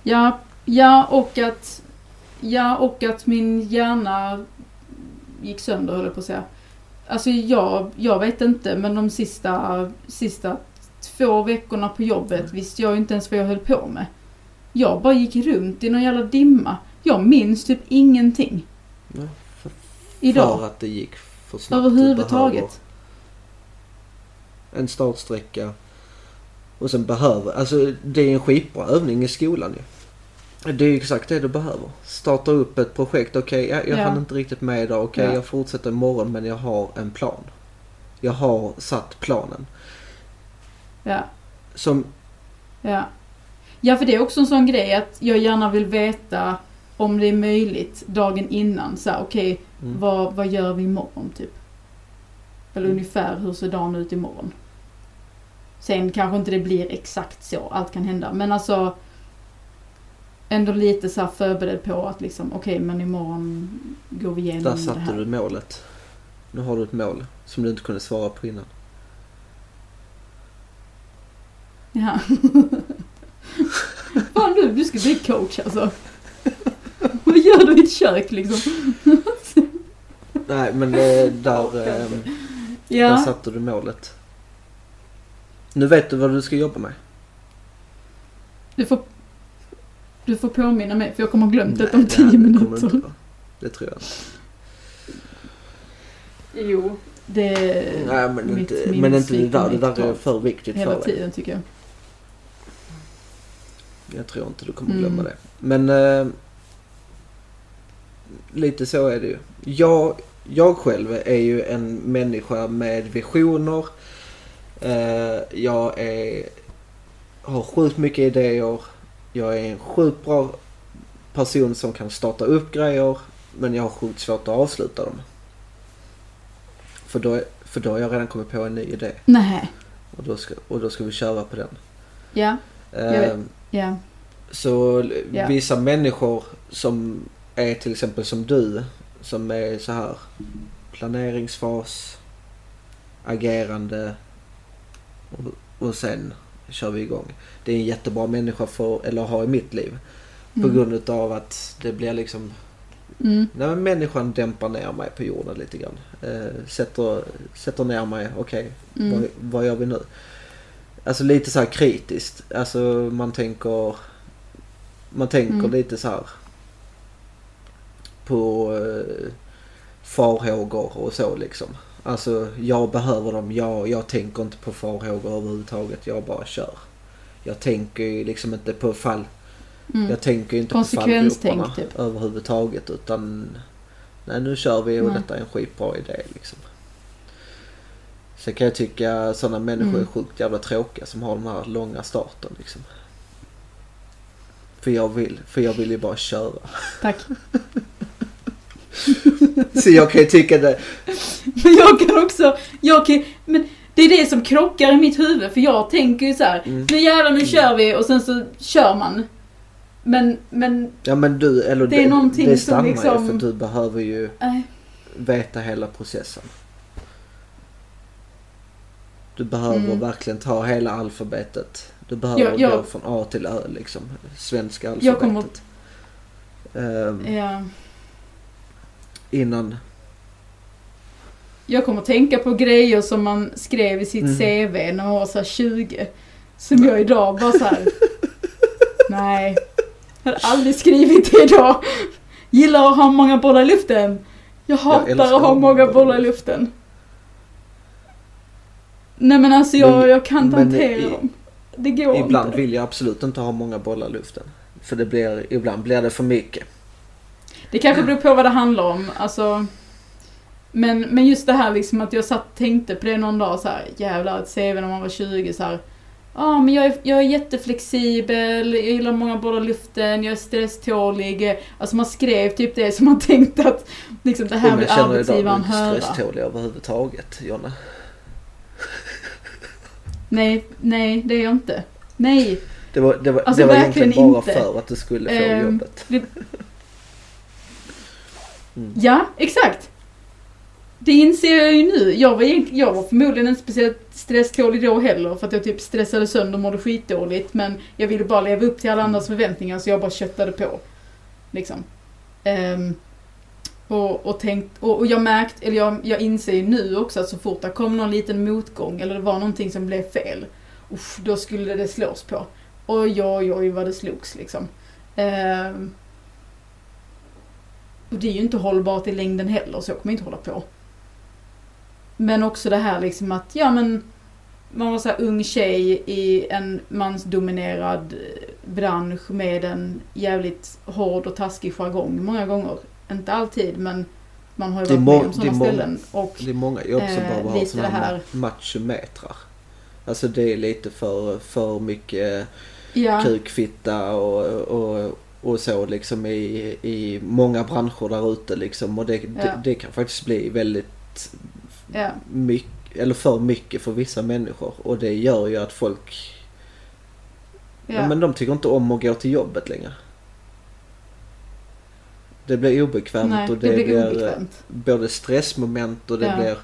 Speaker 2: Ja, ja och att Ja, och att min hjärna gick sönder höll jag på att säga. Alltså jag, jag vet inte, men de sista, sista två veckorna på jobbet visste jag inte ens vad jag höll på med. Jag bara gick runt i någon jävla dimma. Jag minns typ ingenting.
Speaker 1: Nej, För
Speaker 2: Idag.
Speaker 1: att det gick för snabbt.
Speaker 2: Överhuvudtaget.
Speaker 1: En startsträcka. Och sen behöver, alltså det är en skitbra övning i skolan ju. Det är ju exakt det du behöver. Starta upp ett projekt. Okej, jag, jag
Speaker 2: Ja.
Speaker 1: hann inte riktigt med idag. Okej,
Speaker 2: Ja.
Speaker 1: jag fortsätter imorgon men jag har en plan. Jag har satt planen.
Speaker 2: Ja.
Speaker 1: Som,
Speaker 2: Ja. Ja, för det är också en sån grej att jag gärna vill veta om det är möjligt dagen innan. Så här, okej,
Speaker 1: mm,
Speaker 2: vad, vad gör vi imorgon typ? Eller
Speaker 1: Mm.
Speaker 2: ungefär hur ser dagen ut imorgon? Sen kanske inte det blir exakt så, allt kan hända. Men alltså ändå lite så här förberedd på att liksom, okej men imorgon går vi igenom
Speaker 1: där
Speaker 2: det
Speaker 1: satte
Speaker 2: här.
Speaker 1: du målet. Nu har du ett mål som du inte kunde svara på innan.
Speaker 2: Ja. (laughs) Fan du, du ska bli coach alltså. (laughs) (laughs) Vad gör du i ett kök liksom? (laughs)
Speaker 1: Nej men eh, där, (laughs) eh, där
Speaker 2: Ja,
Speaker 1: satte du målet. Nu vet du vad du ska jobba med.
Speaker 2: du får, du får påminna mig för jag kommer ha glömt det om
Speaker 1: Nej,
Speaker 2: tio
Speaker 1: det kommer
Speaker 2: minuter.
Speaker 1: inte. Det tror jag inte.
Speaker 2: Jo, det
Speaker 1: Nej men
Speaker 2: mitt
Speaker 1: inte,
Speaker 2: minne
Speaker 1: men inte det
Speaker 2: sviker
Speaker 1: där.
Speaker 2: mig
Speaker 1: Det där är
Speaker 2: totalt.
Speaker 1: för viktigt
Speaker 2: hela
Speaker 1: för dig.
Speaker 2: tiden tycker jag.
Speaker 1: Jag tror inte du kommer
Speaker 2: Mm.
Speaker 1: glömma det. Men eh, lite så är det ju. Jag, jag själv är ju en människa med visioner. Eh, jag är, har sjukt mycket idéer. Jag är en sjukt bra person som kan starta upp grejer. Men jag har sjukt svårt att avsluta dem. För då, för då har jag redan kommit på en ny idé.
Speaker 2: Nej.
Speaker 1: Och då ska, och då ska vi köra på den.
Speaker 2: Ja, vet.
Speaker 1: Eh,
Speaker 2: ja.
Speaker 1: så
Speaker 2: Ja.
Speaker 1: vissa människor som är till exempel som du. Som är så här planeringsfas, agerande och, och sen kör vi igång. Det är en jättebra människa för, eller ha i mitt liv. På
Speaker 2: Mm.
Speaker 1: grund utav att det blir liksom,
Speaker 2: Mm.
Speaker 1: nej men människan dämpar ner mig på jorden lite grann. Eh, sätter, sätter ner mig, okej
Speaker 2: Mm.
Speaker 1: vad, vad gör vi nu? Alltså lite så här kritiskt. Alltså man tänker... Man tänker
Speaker 2: Mm.
Speaker 1: lite så här på... eh, farhågor och så liksom. Alltså jag behöver dem, jag, jag tänker inte på farhågor överhuvudtaget. Jag bara kör. Jag tänker ju liksom inte på fall.
Speaker 2: Mm.
Speaker 1: Jag tänker ju inte på fallgroparna
Speaker 2: typ.
Speaker 1: överhuvudtaget utan nej nu kör vi och
Speaker 2: Nej.
Speaker 1: detta är en skitbra idé liksom. Sen kan jag tycka sådana människor är
Speaker 2: Mm.
Speaker 1: sjukt jävla tråkiga som har den här långa starten liksom. För jag vill, för jag vill ju bara köra.
Speaker 2: Tack. (laughs) (laughs)
Speaker 1: Så jag kan ju tycka det.
Speaker 2: Men jag kan också, jag kan, men det är det som krockar i mitt huvud för jag tänker ju så här,
Speaker 1: Mm.
Speaker 2: nu jävlar nu kör vi och sen så kör man. Men, men,
Speaker 1: Ja men du, eller
Speaker 2: Det är någonting
Speaker 1: det
Speaker 2: som
Speaker 1: stannar ju
Speaker 2: liksom-
Speaker 1: för du behöver ju
Speaker 2: nej.
Speaker 1: veta hela processen. Du behöver
Speaker 2: Mm.
Speaker 1: verkligen ta hela alfabetet. Du behöver
Speaker 2: Jag- jag-
Speaker 1: gå från A till Ö liksom. Svenska alfabetet.
Speaker 2: Jag kommer-
Speaker 1: Ehm,
Speaker 2: Ja.
Speaker 1: Innan...
Speaker 2: Jag kommer tänka på grejer som man skrev i sitt
Speaker 1: Mm.
Speaker 2: CV när man var så här 20. Som jag idag bara så här. (laughs) nej. Jag hade aldrig skrivit det idag. Gillar att ha många bollar i luften. Jag hatar
Speaker 1: älskar
Speaker 2: att ha många bollar i luften. Nej men alltså jag,
Speaker 1: Men-
Speaker 2: jag kan inte hantera
Speaker 1: i-
Speaker 2: dem. Det går
Speaker 1: Ibland
Speaker 2: inte.
Speaker 1: vill jag absolut inte ha många bollar i luften. För det blir, ibland blir det för mycket.
Speaker 2: Det kanske beror på vad det handlar om. Alltså, men, men just det här liksom att jag satt tänkte på det någon dag så här, jävlar ett CV när man var 20 så här. Ja men jag är, jag är jätteflexibel, jag gillar många bollar luften, jag är stresstålig. Alltså man skrev typ det som man (laughs) tänkte att liksom, det här
Speaker 1: Om
Speaker 2: vill
Speaker 1: jag känner idag,
Speaker 2: arbetsgivaren
Speaker 1: inte
Speaker 2: höra.
Speaker 1: stresstålig överhuvudtaget, Jonna.
Speaker 2: Nej, nej det är jag inte. Nej.
Speaker 1: Det var, det var,
Speaker 2: Alltså,
Speaker 1: det var egentligen bara
Speaker 2: inte.
Speaker 1: för att du skulle få
Speaker 2: Ehm,
Speaker 1: jobbet.
Speaker 2: det-
Speaker 1: Mm.
Speaker 2: Ja, exakt. Det inser jag ju nu. Jag var, jag var förmodligen inte speciellt stresstålig då heller för att jag typ stressade sönder och mådde skitdåligt men jag ville bara leva upp till alla andras förväntningar så jag bara köttade på. Liksom. Um, och, och, tänkt, och, och jag märkt, eller jag, jag inser ju nu också att så fort det kom någon liten motgång eller det var någonting som blev fel, Usch, då skulle det slås på. Oj, oj, oj vad det slogs liksom. Um, och det är ju inte hållbart i längden heller, så jag kommer inte hålla på. Men också det här liksom att, ja men, man var så här ung tjej i en mansdominerad eh, bransch med en jävligt hård och taskig jargong många gånger. Inte alltid, men man har ju varit med om sådana ställen. Och,
Speaker 1: Det är många jobb som
Speaker 2: Eh,
Speaker 1: bara har
Speaker 2: lite
Speaker 1: sådana här- machometrar. Alltså det är lite för, för mycket
Speaker 2: ja,
Speaker 1: kukfitta och, och, och så liksom i, i många branscher där ute liksom. Och det,
Speaker 2: Ja.
Speaker 1: det, det kan faktiskt bli väldigt
Speaker 2: ja,
Speaker 1: mycket, eller för mycket för vissa människor. Och det gör ju att folk, ja.
Speaker 2: ja.
Speaker 1: men de tycker inte om att gå till jobbet längre. Det blir obekvämt
Speaker 2: Nej,
Speaker 1: och
Speaker 2: det,
Speaker 1: det,
Speaker 2: blir
Speaker 1: blir,
Speaker 2: obekvämt.
Speaker 1: både stressmoment och det blir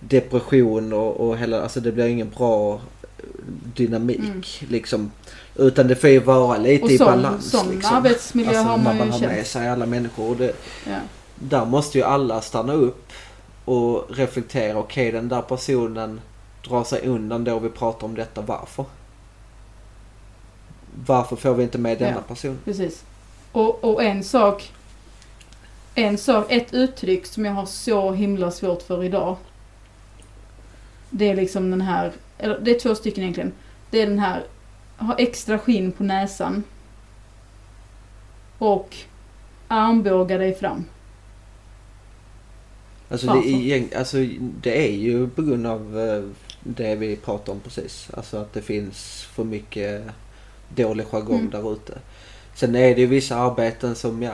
Speaker 1: depression och, och hela, alltså det blir ingen bra dynamik
Speaker 2: Mm.
Speaker 1: liksom. Utan det får ju vara lite
Speaker 2: Och
Speaker 1: i balans
Speaker 2: sån
Speaker 1: liksom.
Speaker 2: arbetsmiljö
Speaker 1: Alltså
Speaker 2: har man
Speaker 1: man
Speaker 2: ju
Speaker 1: har med sig alla människor. Det,
Speaker 2: Ja.
Speaker 1: där måste ju alla stanna upp och reflektera. Okej, den där personen drar sig undan då vi pratar om detta. Varför? Varför får vi inte med denna
Speaker 2: Ja.
Speaker 1: person?
Speaker 2: Precis. Och, och en sak, en sak, ett uttryck som jag har så himla svårt för idag. Det är liksom den här, eller det är två stycken egentligen. Det är den här, ha extra skinn på näsan. Och armbåga dig fram.
Speaker 1: Alltså det, är, alltså det är ju på grund av eh, det vi pratade om precis. Alltså att det finns för mycket dålig jargong
Speaker 2: Mm.
Speaker 1: där ute. Sen är det ju vissa arbeten som ja,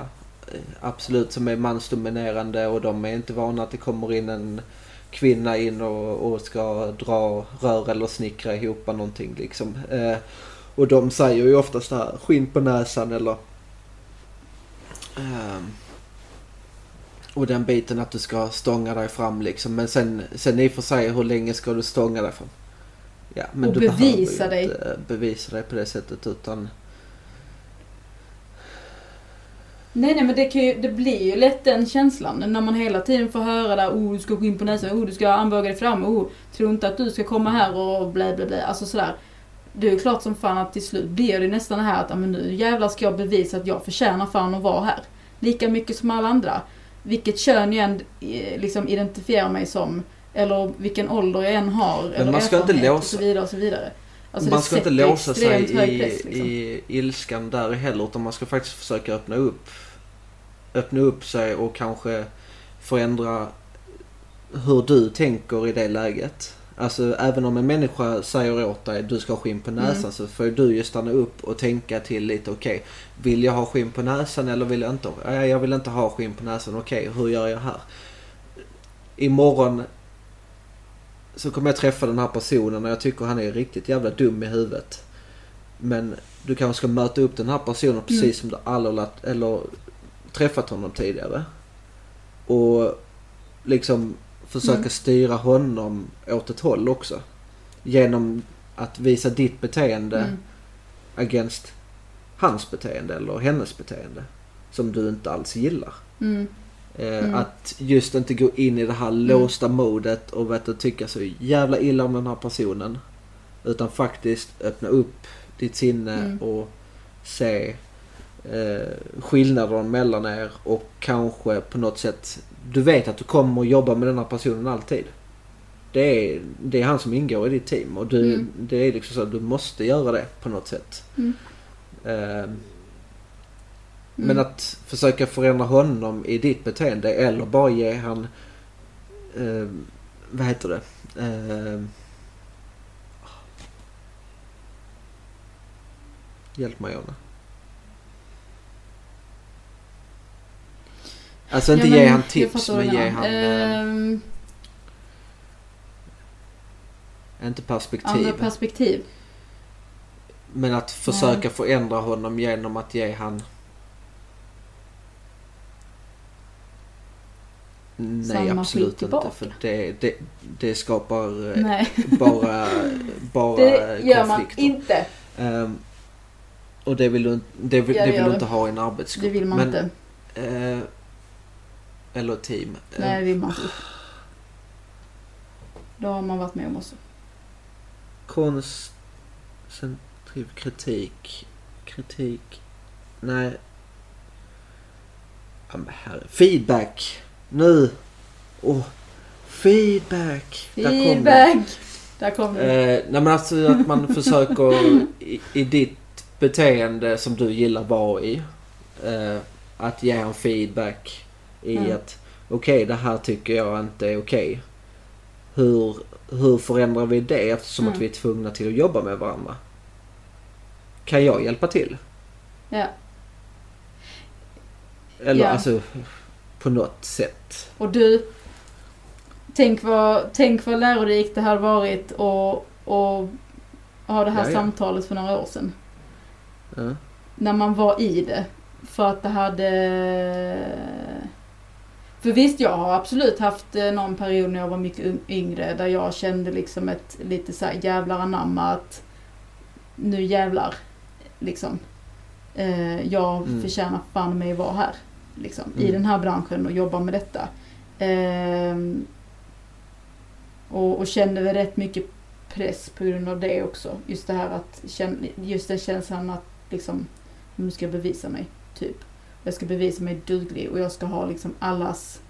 Speaker 1: eh, absolut som är mansdominerande och de är inte vana att det kommer in en kvinna in och, och ska dra rör eller snickra ihop någonting liksom. Eh, och de säger ju oftast det här, skinn på näsan eller ehm, och den biten att du ska stånga dig fram liksom. Men sen, sen i och för sig hur länge ska du stånga dig fram? Ja, men
Speaker 2: Och
Speaker 1: du
Speaker 2: bevisa dig.
Speaker 1: inte bevisa dig på det sättet utan
Speaker 2: Nej nej men det, kan ju, det blir ju lätt den känslan när man hela tiden får höra där oh du ska gå in på näsan, oh du ska armbåga dig fram, oh tro inte att du ska komma här och blä blä blä. Alltså sådär. Det är klart som fan att till slut blir det nästan det här att men nu jävlar ska jag bevisa att jag förtjänar fan att vara här. Lika mycket som alla andra. vilket kön jag än eh, liksom identifierar mig som, eller vilken ålder jag än har, eller
Speaker 1: man ska inte
Speaker 2: erfarenhet och
Speaker 1: låsa-
Speaker 2: så vidare och så vidare. Alltså,
Speaker 1: man ska inte låsa sig i,
Speaker 2: press, liksom.
Speaker 1: i ilskan där heller utan man ska faktiskt försöka öppna upp. Öppna upp sig och kanske förändra hur du tänker i det läget. Alltså även om en människa säger åt dig du ska ha skinn på näsan
Speaker 2: Mm.
Speaker 1: så får du ju stanna upp och tänka till lite. Okej, vill jag ha skinn på näsan eller vill jag inte? Nej, jag vill inte ha skinn på näsan. Okej, hur gör jag här? Imorgon så kommer jag träffa den här personen och jag tycker han är riktigt jävla dum i huvudet. Men du kanske ska möta upp den här personen precis
Speaker 2: Mm.
Speaker 1: som du aldrig eller träffat honom tidigare. Och liksom försöka
Speaker 2: Mm.
Speaker 1: styra honom åt ett håll också. Genom att visa ditt beteende
Speaker 2: Mm.
Speaker 1: against hans beteende eller hennes beteende. Som du inte alls gillar.
Speaker 2: Mm.
Speaker 1: Eh,
Speaker 2: Mm.
Speaker 1: Att just inte gå in i det här låsta modet och vet du, tycka så jävla illa om den här personen. Utan faktiskt öppna upp ditt sinne
Speaker 2: Mm.
Speaker 1: och se eh, skillnaden mellan er och kanske på något sätt du vet att du kommer att jobba med den här personen alltid. Det är, det är han som ingår i ditt team och du,
Speaker 2: Mm.
Speaker 1: det är liksom så att du måste göra det på något sätt.
Speaker 2: Mm.
Speaker 1: Men
Speaker 2: Mm.
Speaker 1: att försöka förändra honom i ditt beteende eller bara ge han... Eh, vad heter det? Eh, hjälp mig Jonna. Alltså inte
Speaker 2: Ja,
Speaker 1: ge
Speaker 2: men
Speaker 1: han
Speaker 2: jag
Speaker 1: tips men ge han...
Speaker 2: Ehm,
Speaker 1: inte perspektiv.
Speaker 2: andra perspektiv.
Speaker 1: men att försöka förändra honom genom att ge han... Nej
Speaker 2: Samma
Speaker 1: absolut inte för det, det, det skapar eh,
Speaker 2: Nej,
Speaker 1: bara, (laughs) bara
Speaker 2: det gör man inte.
Speaker 1: Ehm, och det vill du, inte- det vill,
Speaker 2: Ja,
Speaker 1: det vill du inte ha i en arbetsgrupp.
Speaker 2: Det vill man
Speaker 1: Men,
Speaker 2: inte.
Speaker 1: eh, eller team. Eh,
Speaker 2: Nej, det vill man inte. Det har man varit med om också.
Speaker 1: konstruktiv kritik. Kritik. Nej. Ja, herre. Feedback. Nu. Åh. Feedback. Där kom.
Speaker 2: Feedback! Där kom.
Speaker 1: Eh, nej men alltså att man (laughs) försöker i, i ditt beteende som du gillar vara i. Eh, att ge en feedback i
Speaker 2: Mm.
Speaker 1: att okej det här tycker jag inte är okej. Hur, hur förändrar vi det eftersom
Speaker 2: Mm.
Speaker 1: att vi är tvungna till att jobba med varandra? Kan jag hjälpa till?
Speaker 2: Ja.
Speaker 1: Eller
Speaker 2: Ja.
Speaker 1: alltså på något sätt.
Speaker 2: Och du, tänk vad, tänk vad lärorikt det hade varit att och ha det här
Speaker 1: Ja, ja.
Speaker 2: samtalet för några år sedan.
Speaker 1: Ja.
Speaker 2: När man var i det. För att det hade... För visst, jag har absolut haft eh, någon period när jag var mycket yngre där jag kände liksom ett lite så här jävlar anamma att nu jävlar. Liksom. Eh, jag
Speaker 1: Mm.
Speaker 2: förtjänar fan mig vara här. Liksom, I
Speaker 1: Mm.
Speaker 2: den här branschen och jobba med detta. Ehm, och, och kände väl rätt mycket press på grund av det också. Just det här att, just den känslan att liksom, nu ska jag bevisa mig, typ. Jag ska bevisa mig duglig och jag ska ha liksom allas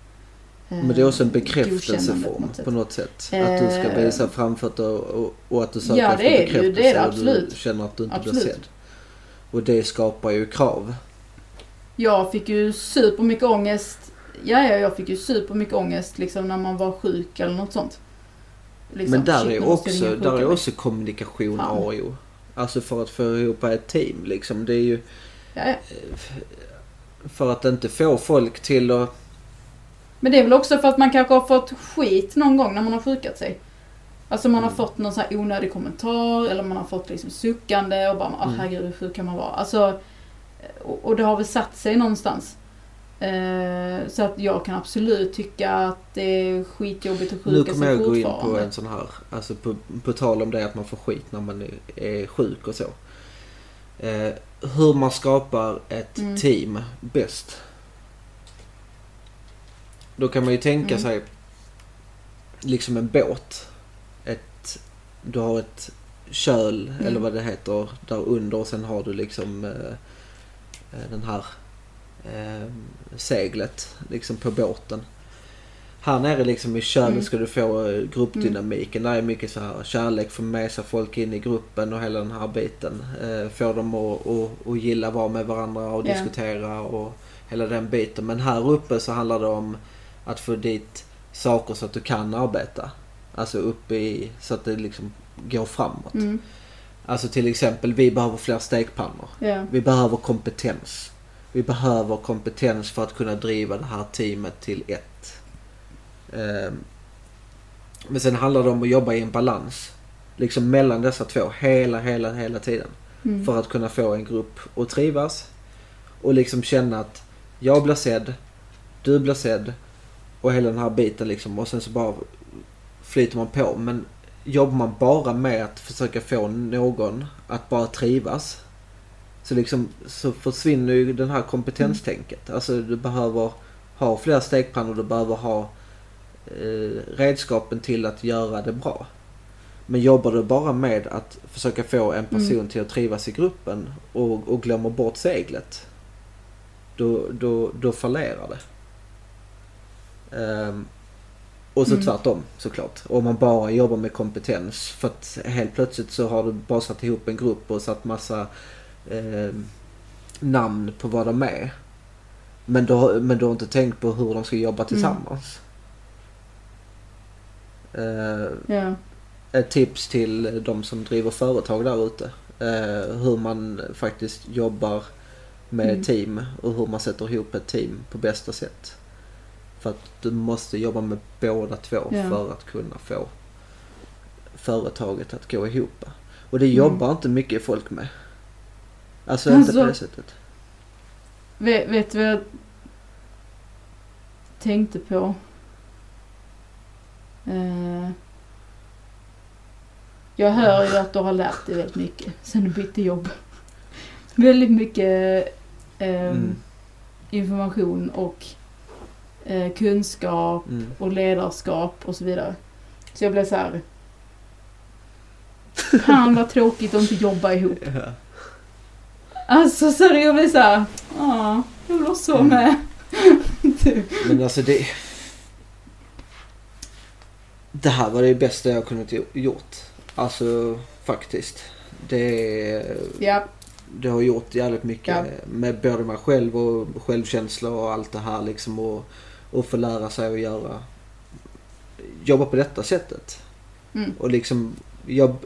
Speaker 2: eh,
Speaker 1: Men det är också en
Speaker 2: godkännande
Speaker 1: bekräftelseform
Speaker 2: något sätt.
Speaker 1: på något sätt. Att du ska
Speaker 2: Eh,
Speaker 1: visa framfötter och, och att du söker
Speaker 2: Ja,
Speaker 1: efter
Speaker 2: det är det
Speaker 1: bekräftelse
Speaker 2: är det
Speaker 1: och
Speaker 2: absolut.
Speaker 1: du känner att du inte
Speaker 2: Absolut.
Speaker 1: blir sedd. Och det skapar ju krav.
Speaker 2: Jag fick ju supermycket ångest. Ja, ja, jag fick ju supermycket ångest liksom när man var sjuk eller något sånt. Liksom,
Speaker 1: Men där
Speaker 2: shit,
Speaker 1: är också, där är också kommunikation
Speaker 2: Fan.
Speaker 1: och O. Alltså för att få ihop ett team liksom. Det är ju
Speaker 2: Ja, ja.
Speaker 1: För att inte få folk till att...
Speaker 2: Men det är väl också för att man kanske har fått skit någon gång när man har sjukat sig. Alltså man har
Speaker 1: Mm.
Speaker 2: fått någon sån här onödig kommentar eller man har fått liksom suckande och bara ah
Speaker 1: Mm.
Speaker 2: herregud hur sjuk kan man vara? Alltså, och, och det har väl satt sig någonstans. Eh, så att jag kan absolut tycka att det är skitjobbigt att
Speaker 1: Nu
Speaker 2: sjuka
Speaker 1: kommer
Speaker 2: sig
Speaker 1: jag gå in
Speaker 2: fortfarande.
Speaker 1: på en sån här, alltså på, på tal om det att man får skit när man är sjuk och så. Eh, hur man skapar ett
Speaker 2: Mm.
Speaker 1: team bäst. Då kan man ju tänka
Speaker 2: Mm.
Speaker 1: sig liksom en båt. Ett, du har ett köl
Speaker 2: Mm.
Speaker 1: eller vad det heter där under och sen har du liksom eh, eh, den här eh, seglet liksom på båten. Här nere liksom i kölen
Speaker 2: Mm.
Speaker 1: ska du få eh, gruppdynamiken. Där är mycket så här kärlek, få med sig folk in i gruppen och hela den här biten. Eh, få dem att, att, att gilla vara med varandra och
Speaker 2: Ja.
Speaker 1: diskutera och hela den biten. Men här uppe så handlar det om att få dit saker så att du kan arbeta. Alltså uppe i, så att det liksom går framåt.
Speaker 2: Mm.
Speaker 1: Alltså till exempel, vi behöver fler stekpannor.
Speaker 2: Ja.
Speaker 1: Vi behöver kompetens. Vi behöver kompetens för att kunna driva det här teamet till ett. Ehm, Men sen handlar det om att jobba i en balans. Liksom mellan dessa två hela, hela, hela tiden.
Speaker 2: Mm.
Speaker 1: För att kunna få en grupp att trivas. Och liksom känna att jag blir sedd, du blir sedd och hela den här biten liksom. Och sen så bara flyter man på. Men jobbar man bara med att försöka få någon att bara trivas. Så liksom så försvinner ju den här kompetenstänket. Alltså du behöver ha fler stekpannor, du behöver ha redskapen till att göra det bra. Men jobbar du bara med att försöka få en person
Speaker 2: Mm.
Speaker 1: till att trivas i gruppen och, och glömmer bort seglet. Då, då, då fallerar det. Ehm, och så
Speaker 2: Mm.
Speaker 1: tvärtom såklart. Om man bara jobbar med kompetens. För att helt plötsligt så har du bara satt ihop en grupp och satt massa eh, namn på vad de är. Men du, har- men du har inte tänkt på hur de ska jobba tillsammans. Eh,
Speaker 2: Ja.
Speaker 1: ett tips till de som driver företag där ute. Eh, hur man faktiskt jobbar med
Speaker 2: Mm.
Speaker 1: team och hur man sätter ihop ett team på bästa sätt. För att du måste jobba med båda två
Speaker 2: Ja.
Speaker 1: för att kunna få företaget att gå ihop. Och det
Speaker 2: Mm.
Speaker 1: jobbar inte mycket folk med. Alltså inte på
Speaker 2: Alltså-
Speaker 1: det sättet.
Speaker 2: Vet, vet du vad jag tänkte på? Eh, jag hör ju att du har lärt dig väldigt mycket sen du bytte jobb. väldigt mycket eh,
Speaker 1: Mm.
Speaker 2: information och eh, kunskap
Speaker 1: Mm.
Speaker 2: och ledarskap och så vidare. Så jag blev så här. (laughs) Fan vad tråkigt att inte jobba ihop.
Speaker 1: Ja.
Speaker 2: Alltså så jag blev så här. Ja, jag vill också vara
Speaker 1: Mm.
Speaker 2: med. (laughs)
Speaker 1: Men alltså det... Det här var det bästa jag kunnat gjo- gjort. Alltså faktiskt. Det,
Speaker 2: Ja,
Speaker 1: det har gjort jävligt mycket
Speaker 2: Ja.
Speaker 1: med både mig själv och självkänsla och allt det här liksom. Och, och få lära sig att göra... Jobba på detta sättet.
Speaker 2: Mm.
Speaker 1: Och liksom... Jag,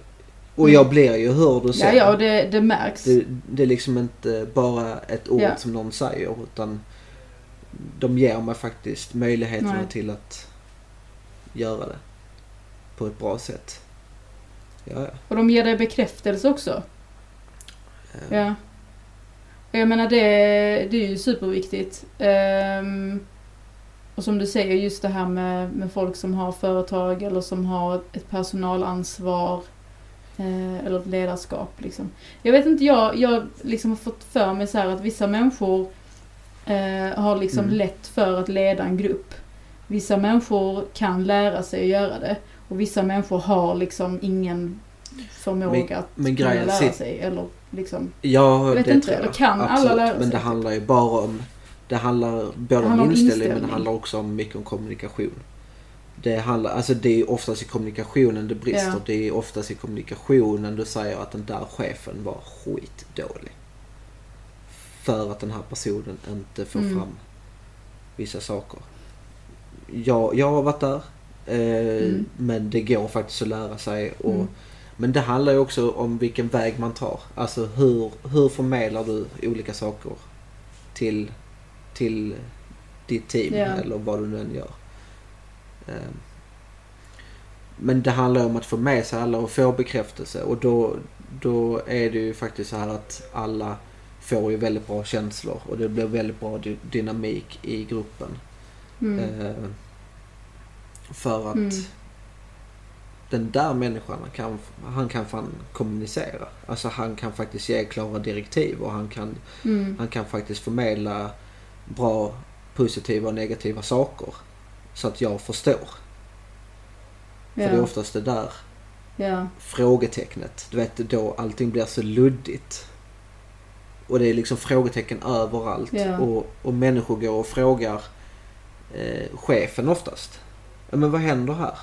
Speaker 1: och jag blir ju hörd och
Speaker 2: ja,
Speaker 1: sedd.
Speaker 2: ja och det, det märks.
Speaker 1: Det, det är liksom inte bara ett ord
Speaker 2: Ja.
Speaker 1: som någon säger utan de ger mig faktiskt möjligheterna
Speaker 2: Nej.
Speaker 1: till att göra det på ett bra sätt. Ja, ja.
Speaker 2: Och de ger dig bekräftelse också.
Speaker 1: Eh,
Speaker 2: Ja. Och jag menar det, det är ju superviktigt. Ehm, och som du säger just det här med, med folk som har företag eller som har ett personalansvar. Eh, eller ett ledarskap liksom. Jag vet inte, jag, jag liksom har fått för mig så här att vissa människor eh, har liksom
Speaker 1: Mm.
Speaker 2: lätt för att leda en grupp. Vissa människor kan lära sig att göra det. Och vissa människor har liksom ingen förmåga att
Speaker 1: men
Speaker 2: kunna lära
Speaker 1: sit-
Speaker 2: sig. Eller liksom,
Speaker 1: Ja,
Speaker 2: Jag vet
Speaker 1: det
Speaker 2: inte,
Speaker 1: tror
Speaker 2: eller
Speaker 1: jag.
Speaker 2: kan alla
Speaker 1: Absolut.
Speaker 2: lära
Speaker 1: Men
Speaker 2: sig
Speaker 1: det
Speaker 2: typ?
Speaker 1: handlar ju bara om... Det handlar både
Speaker 2: Det handlar
Speaker 1: om inställning, men det handlar också om mycket om kommunikation. Det handlar, alltså det är oftast i kommunikationen det brister.
Speaker 2: Ja.
Speaker 1: Det är oftast i kommunikationen du säger att den där chefen var skitdålig. För att den här personen inte får
Speaker 2: Mm.
Speaker 1: fram vissa saker. Jag, jag har varit där. Eh,
Speaker 2: Mm.
Speaker 1: Men det går faktiskt att lära sig. Och,
Speaker 2: Mm.
Speaker 1: Men det handlar ju också om vilken väg man tar. Alltså hur, hur förmedlar du olika saker till, till ditt team
Speaker 2: Ja.
Speaker 1: eller vad du nu än gör. Ehm, Men det handlar om att få med sig alla och få bekräftelse och då, då är det ju faktiskt så här att alla får ju väldigt bra känslor och det blir väldigt bra dy- dynamik i gruppen.
Speaker 2: mm,
Speaker 1: Ehm, För att
Speaker 2: Mm.
Speaker 1: den där människan kan, han kan fan kommunicera. Alltså han kan faktiskt ge klara direktiv och han kan,
Speaker 2: mm,
Speaker 1: han kan faktiskt förmedla bra positiva och negativa saker. Så att jag förstår. För det är oftast det där
Speaker 2: ja,
Speaker 1: frågetecknet. Du vet då allting blir så luddigt. Och det är liksom frågetecken överallt.
Speaker 2: Ja.
Speaker 1: Och, och människor går och frågar eh, chefen oftast. "Ja, Men vad händer här?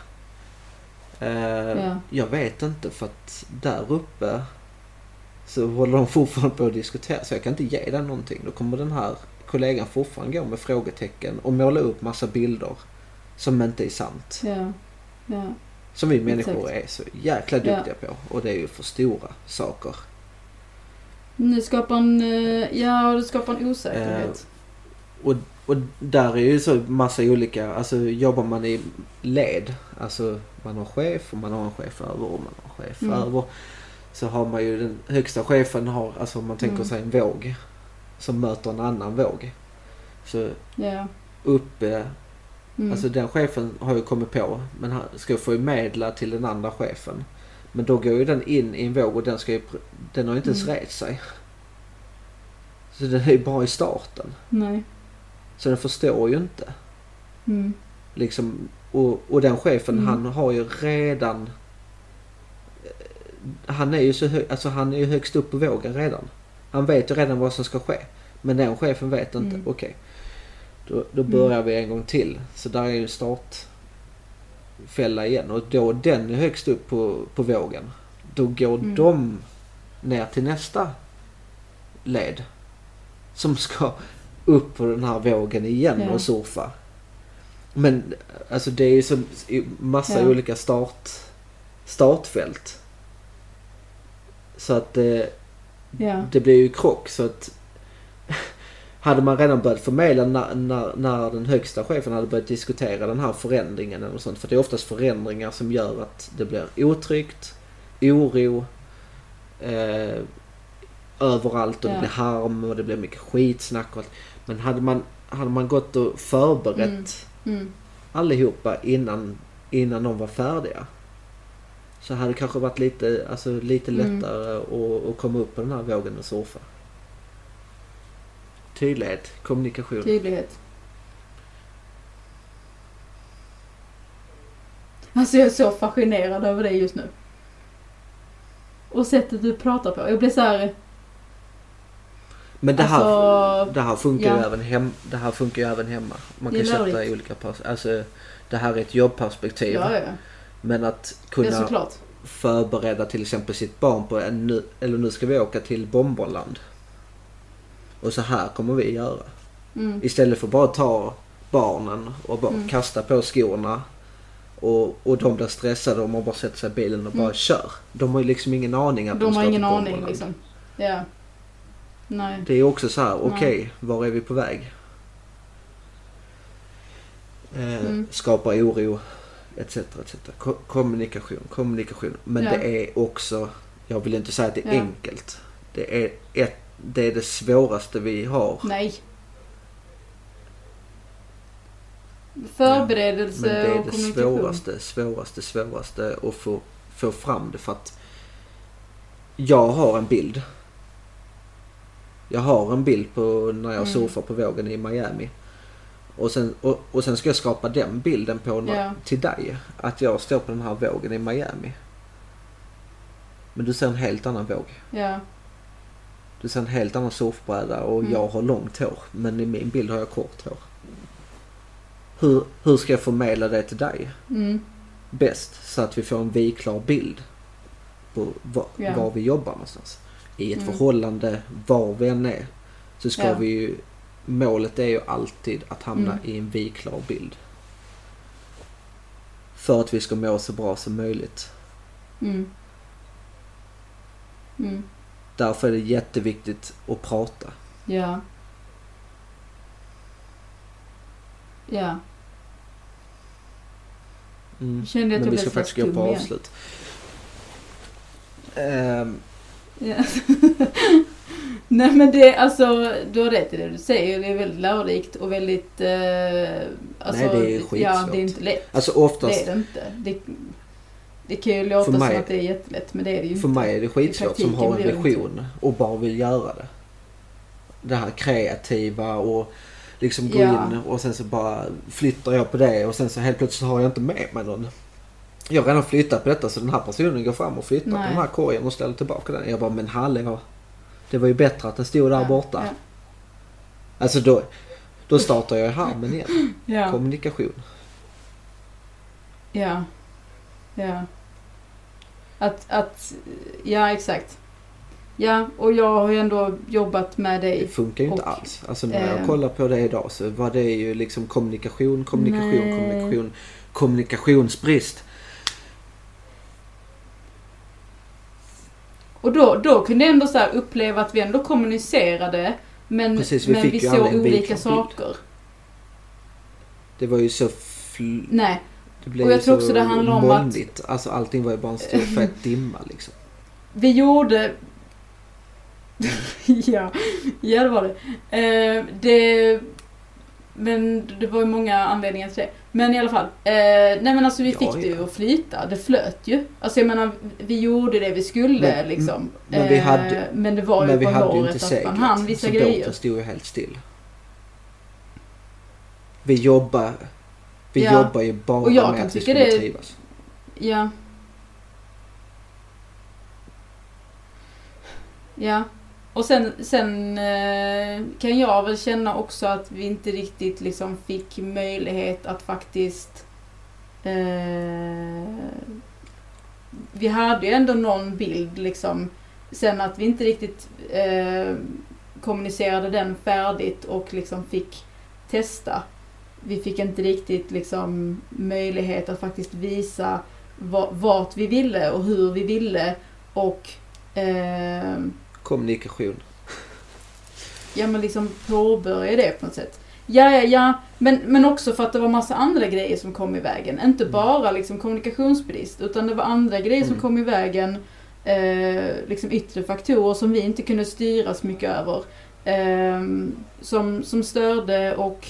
Speaker 1: Eh,
Speaker 2: Ja.
Speaker 1: Jag vet inte för att där uppe så håller de fortfarande på att diskutera så jag kan inte ge den någonting. Då kommer den här kollegan fortfarande gå med frågetecken och måla upp massa bilder som inte är sant.
Speaker 2: Ja. Ja.
Speaker 1: Som vi människor
Speaker 2: Exakt.
Speaker 1: är så jäkla duktiga på. Och det är ju för stora saker.
Speaker 2: Nu skapar en, eh, ja det skapar en osäkerhet.
Speaker 1: Och, och där är ju så massa olika, alltså jobbar man i led, alltså man har chef och man har en chef över och man har en chef
Speaker 2: Mm.
Speaker 1: över. Så har man ju den högsta chefen har, alltså om man tänker
Speaker 2: Mm.
Speaker 1: sig en våg som möter en annan våg. Så
Speaker 2: ja.
Speaker 1: uppe,
Speaker 2: Mm.
Speaker 1: alltså den chefen har ju kommit på, men han ska förmedla till den andra chefen. Men då går ju den in i en våg och den ska ju, den har ju inte ens
Speaker 2: Mm.
Speaker 1: rest sig. Så den är ju bara i starten.
Speaker 2: Nej.
Speaker 1: Så den förstår ju inte.
Speaker 2: Mm.
Speaker 1: Liksom, och, och den chefen
Speaker 2: Mm.
Speaker 1: han har ju redan... eh, Han är ju så hög, alltså han är ju högst upp på vågen redan. Han vet ju redan vad som ska ske. Men den chefen vet inte.
Speaker 2: Mm.
Speaker 1: Okej. Då, då börjar vi en gång till. Så där är ju startfälla igen. Och då den är högst upp på, på vågen. Då går
Speaker 2: Mm.
Speaker 1: de ner till nästa led. Som ska upp på den här vågen igen
Speaker 2: Ja.
Speaker 1: och surfa. Men alltså det är ju så massa
Speaker 2: Ja.
Speaker 1: olika start, startfält. Så att det,
Speaker 2: Ja.
Speaker 1: det blir ju krock så att (laughs) hade man redan börjat förmedla när, när, när den högsta chefen hade börjat diskutera den här förändringen eller sånt. För det är oftast förändringar som gör att det blir otryggt, oro, eh, överallt och det
Speaker 2: Ja.
Speaker 1: blir harm och det blir mycket skitsnack och allt. Men hade man, hade man gått och förberett
Speaker 2: Mm.
Speaker 1: allihopa innan, innan de var färdiga. Så hade det kanske varit lite, alltså, lite
Speaker 2: Mm.
Speaker 1: lättare att, att komma upp på den här vågen och surfa. Tydlighet, kommunikation.
Speaker 2: Tydlighet. Alltså jag är så fascinerad över det just nu. Och sättet du pratar på. Jag blir så här.
Speaker 1: Men det här,
Speaker 2: alltså,
Speaker 1: det här funkar ju
Speaker 2: ja.
Speaker 1: även hem, det här funkar ju även hemma. Man kan sätta i olika pers- Alltså det här är ett jobbperspektiv.
Speaker 2: Ja, ja.
Speaker 1: Men att kunna förbereda till exempel sitt barn på en nu, eller nu ska vi åka till Bomberland. Och så här kommer vi göra.
Speaker 2: Mm.
Speaker 1: Istället för bara ta barnen och bara
Speaker 2: Mm.
Speaker 1: kasta på skorna. Och, och de blir stressade och man bara sätter sig i bilen och bara
Speaker 2: Mm.
Speaker 1: kör. De har ju liksom ingen aning att de,
Speaker 2: De har ingen aning liksom. Ja. Nej.
Speaker 1: Det är också så här, okej, var är vi på väg? Eh,
Speaker 2: Mm.
Speaker 1: Skapa oro, etc. etc. Ko- kommunikation, kommunikation. Men
Speaker 2: Ja.
Speaker 1: det är också, jag vill inte säga att det är
Speaker 2: Ja.
Speaker 1: enkelt. Det är, ett, det är det svåraste vi har.
Speaker 2: Nej. Förberedelse
Speaker 1: Men det är
Speaker 2: och
Speaker 1: det svåraste, svåraste, svåraste att få, få fram det för att jag har en bild. Jag har en bild på när jag
Speaker 2: Mm.
Speaker 1: surfar på vågen i Miami. Och sen, och, och sen ska jag skapa den bilden på när,
Speaker 2: Ja.
Speaker 1: till dig. Att jag står på den här vågen i Miami. Men du ser en helt annan våg.
Speaker 2: Ja.
Speaker 1: Du ser en helt annan surfbräda och
Speaker 2: Mm.
Speaker 1: jag har långt hår. Men i min bild har jag kort hår. Hur, hur ska jag förmedla det till dig?
Speaker 2: Mm.
Speaker 1: bäst så att vi får en viklar bild på var,
Speaker 2: Ja.
Speaker 1: var vi jobbar någonstans. I ett
Speaker 2: Mm.
Speaker 1: förhållande, var vi än är, så ska
Speaker 2: Ja.
Speaker 1: vi ju... Målet är ju alltid att hamna
Speaker 2: Mm.
Speaker 1: i en viklar bild. För att vi ska må så bra som möjligt.
Speaker 2: Mm. Mm.
Speaker 1: Därför är det jätteviktigt att prata.
Speaker 2: Ja. Ja.
Speaker 1: Mm.
Speaker 2: Kände att
Speaker 1: Men
Speaker 2: jag
Speaker 1: vi ska faktiskt gå på avslut. Ehm,
Speaker 2: Ja. (laughs) Nej men det, alltså, du har rätt i det du säger. Det är väldigt lärorikt och väldigt... Eh, alltså,
Speaker 1: Nej, det är
Speaker 2: Ja,
Speaker 1: skitsvårt.
Speaker 2: det är inte lätt.
Speaker 1: alltså
Speaker 2: Det
Speaker 1: oftast,
Speaker 2: är det inte. Det, det kan ju låta
Speaker 1: mig-
Speaker 2: som att det är jättelätt, men det är det ju
Speaker 1: för
Speaker 2: inte.
Speaker 1: mig är det skitsvårt som har en
Speaker 2: det
Speaker 1: vision och bara vill göra det. Det här kreativa och liksom gå
Speaker 2: Ja.
Speaker 1: in och sen så bara flyttar jag på det och sen så helt plötsligt har jag inte med mig någon. Jag har redan flyttat på detta så den här personen går fram och flyttar på
Speaker 2: Nej.
Speaker 1: den här korgen och ställer tillbaka den. Jag bara men hallå. Det var ju bättre att den stod där
Speaker 2: Ja,
Speaker 1: borta.
Speaker 2: ja.
Speaker 1: Alltså då, då startar jag i harmen igen. (laughs)
Speaker 2: Ja,
Speaker 1: Kommunikation.
Speaker 2: ja, ja. Att, att, ja exakt. Ja, och jag har ju ändå jobbat med
Speaker 1: Det
Speaker 2: dig.
Speaker 1: funkar ju inte
Speaker 2: Och,
Speaker 1: alls. Alltså när jag
Speaker 2: eh,
Speaker 1: kollar på det idag så var det ju liksom kommunikation, kommunikation,
Speaker 2: Nej.
Speaker 1: kommunikation, kommunikationsbrist.
Speaker 2: Och då, då kunde jag ändå så uppleva att vi ändå kommunicerade. Men,
Speaker 1: Precis, vi
Speaker 2: men vi såg olika saker.
Speaker 1: Det var ju så fl-
Speaker 2: Nej,
Speaker 1: Det blev
Speaker 2: Och jag tror
Speaker 1: så
Speaker 2: också det handlar om att-
Speaker 1: molnigt. Alltså allting var ju bara en stor (laughs) fet dimma liksom.
Speaker 2: vi gjorde... (laughs) ja, ja det var det. Eh, det. Men det var ju många anledningar till det. Men i alla fall. Eh, nej men alltså vi
Speaker 1: Ja,
Speaker 2: fick det ju
Speaker 1: ja.
Speaker 2: att flyta. Det flöt ju. Alltså jag menar, vi gjorde det vi skulle
Speaker 1: Men-
Speaker 2: liksom.
Speaker 1: men vi
Speaker 2: Eh,
Speaker 1: hade-
Speaker 2: men det var ju på håret
Speaker 1: inte
Speaker 2: att man hann vissa
Speaker 1: så
Speaker 2: grejer.
Speaker 1: båten stod ju helt still. Vi jobbar, vi
Speaker 2: Ja.
Speaker 1: jobbar ju bara
Speaker 2: Och jag
Speaker 1: med att vi skulle
Speaker 2: det-
Speaker 1: trivas.
Speaker 2: Ja. Ja. Och sen, sen eh, kan jag väl känna också att vi inte riktigt liksom fick möjlighet att faktiskt eh, Vi hade ju ändå någon bild liksom. Sen att vi inte riktigt eh, kommunicerade den färdigt och liksom fick testa. Vi fick inte riktigt liksom möjlighet att faktiskt visa vart vi ville och hur vi ville och eh,
Speaker 1: Kommunikation.
Speaker 2: ja men liksom påbörja det på något sätt. Ja, ja, ja, men, men också för att det var massa andra grejer som kom i vägen. Inte
Speaker 1: Mm.
Speaker 2: bara liksom kommunikationsbrist utan det var andra grejer som
Speaker 1: Mm.
Speaker 2: kom i vägen. Eh, liksom yttre faktorer som vi inte kunde styra så mycket över. Eh, som, som störde och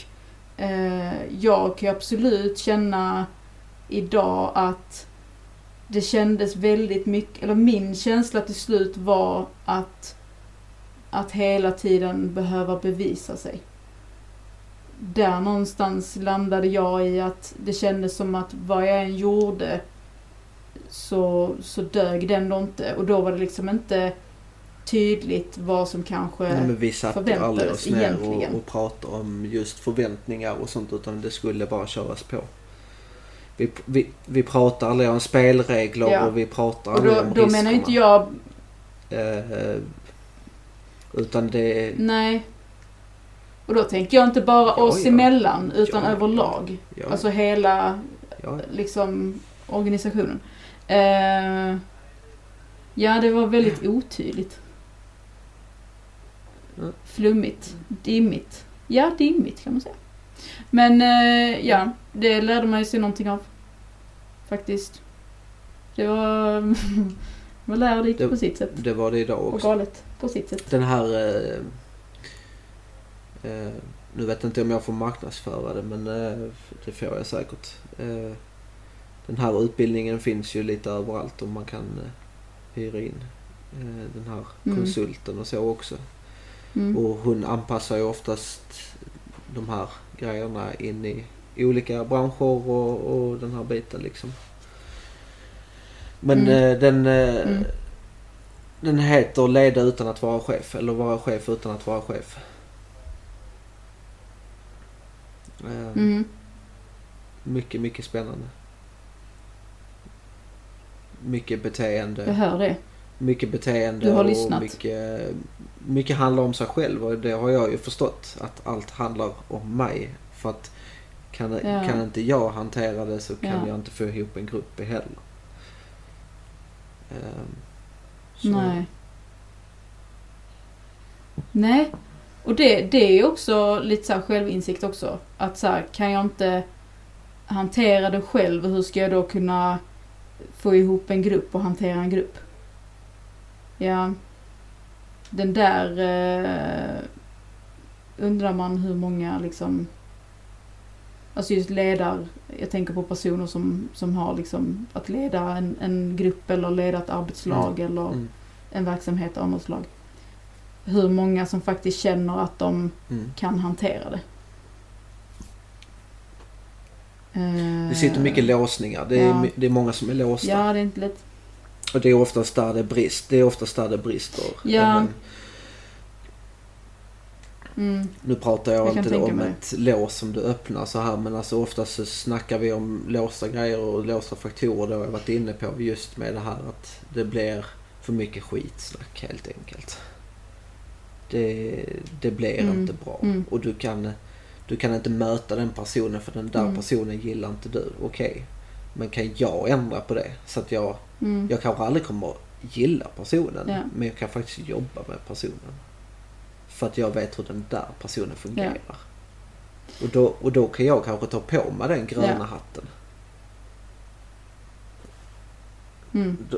Speaker 2: eh, jag kan absolut känna idag att det kändes väldigt mycket, eller min känsla till slut var att att hela tiden behöva bevisa sig. Där någonstans landade jag i att det kändes som att vad jag än gjorde så, så dög det ändå inte. Och då var det liksom inte tydligt vad som kanske...
Speaker 1: Nej, men vi satte
Speaker 2: förväntades
Speaker 1: aldrig oss ner och, och pratade om just förväntningar och sånt utan det skulle bara köras på. Vi, vi, vi pratar aldrig om spelregler
Speaker 2: Ja.
Speaker 1: och vi pratar aldrig om
Speaker 2: då menar inte
Speaker 1: riskerna.
Speaker 2: jag...
Speaker 1: Eh, utan det...
Speaker 2: Nej. Och då tänker jag inte bara
Speaker 1: Ja,
Speaker 2: oss
Speaker 1: ja.
Speaker 2: emellan utan
Speaker 1: Ja,
Speaker 2: överlag.
Speaker 1: Ja,
Speaker 2: Alltså hela liksom organisationen. Eh, ja, det var väldigt otydligt. Flummigt. Dimmigt. Ja, dimmigt kan man säga. Men eh, ja, det lärde man ju sig någonting av. Faktiskt. Det var, (laughs) var lärorikt
Speaker 1: Det-
Speaker 2: på sitt sätt.
Speaker 1: det var det idag
Speaker 2: Och
Speaker 1: också.
Speaker 2: galet på sitt sätt.
Speaker 1: Den här... Eh, eh, nu vet jag inte om jag får marknadsföra det men eh, det får jag säkert. Eh, den här utbildningen finns ju lite överallt och man kan eh, hyra in den här
Speaker 2: Mm.
Speaker 1: konsulten och så också.
Speaker 2: Mm.
Speaker 1: Och hon anpassar ju oftast de här grejerna in i olika branscher och, och den här biten liksom. Men
Speaker 2: Mm.
Speaker 1: eh, den, eh,
Speaker 2: Mm.
Speaker 1: den heter Leda utan att vara chef eller Vara chef utan att vara chef. Eh,
Speaker 2: Mm.
Speaker 1: Mycket, mycket spännande. Mycket beteende.
Speaker 2: Jag hör det.
Speaker 1: Mycket beteende
Speaker 2: Du har
Speaker 1: och
Speaker 2: lyssnat.
Speaker 1: mycket, mycket handlar om sig själv och det har jag ju förstått att allt handlar om mig. För att kan,
Speaker 2: Ja.
Speaker 1: kan inte jag hantera det så kan
Speaker 2: Ja.
Speaker 1: jag inte få ihop en grupp heller. Ehm, så-
Speaker 2: Nej. Nej. Och det, det är också lite så här självinsikt också. Att så här, kan jag inte hantera det själv, hur ska jag då kunna få ihop en grupp och hantera en grupp? Ja. Den där eh, undrar man hur många liksom Alltså just ledar, jag tänker på personer som, som har liksom att leda en, en grupp eller leda ett arbetslag eller
Speaker 1: Mm,
Speaker 2: en verksamhet av något slag. Hur många som faktiskt känner att de
Speaker 1: mm.
Speaker 2: kan hantera det.
Speaker 1: Det sitter mycket låsningar. Det är,
Speaker 2: Ja.
Speaker 1: det är många som är låsta.
Speaker 2: Ja, det är inte lätt.
Speaker 1: Och det är oftast där det brist. Det är oftast där det brister.
Speaker 2: Ja.
Speaker 1: Ehm,
Speaker 2: Mm.
Speaker 1: Nu pratar jag,
Speaker 2: Jag
Speaker 1: inte om
Speaker 2: mig.
Speaker 1: ett lås som du öppnar så här men alltså oftast så snackar vi om låsta grejer och låsta faktorer. Det har jag varit inne på just med det här att det blir för mycket skitsnack helt enkelt. Det, det blir
Speaker 2: Mm.
Speaker 1: inte bra
Speaker 2: Mm.
Speaker 1: och du kan, du kan inte möta den personen för den där
Speaker 2: Mm.
Speaker 1: personen gillar inte du. Okej, men kan jag ändra på det så att jag,
Speaker 2: Mm.
Speaker 1: jag kanske aldrig kommer gilla personen
Speaker 2: Ja.
Speaker 1: men jag kan faktiskt jobba med personen. För att jag vet hur den där personen fungerar. Och, då, och då kan jag kanske ta på mig den gröna
Speaker 2: Ja.
Speaker 1: hatten.
Speaker 2: Mm.
Speaker 1: Då,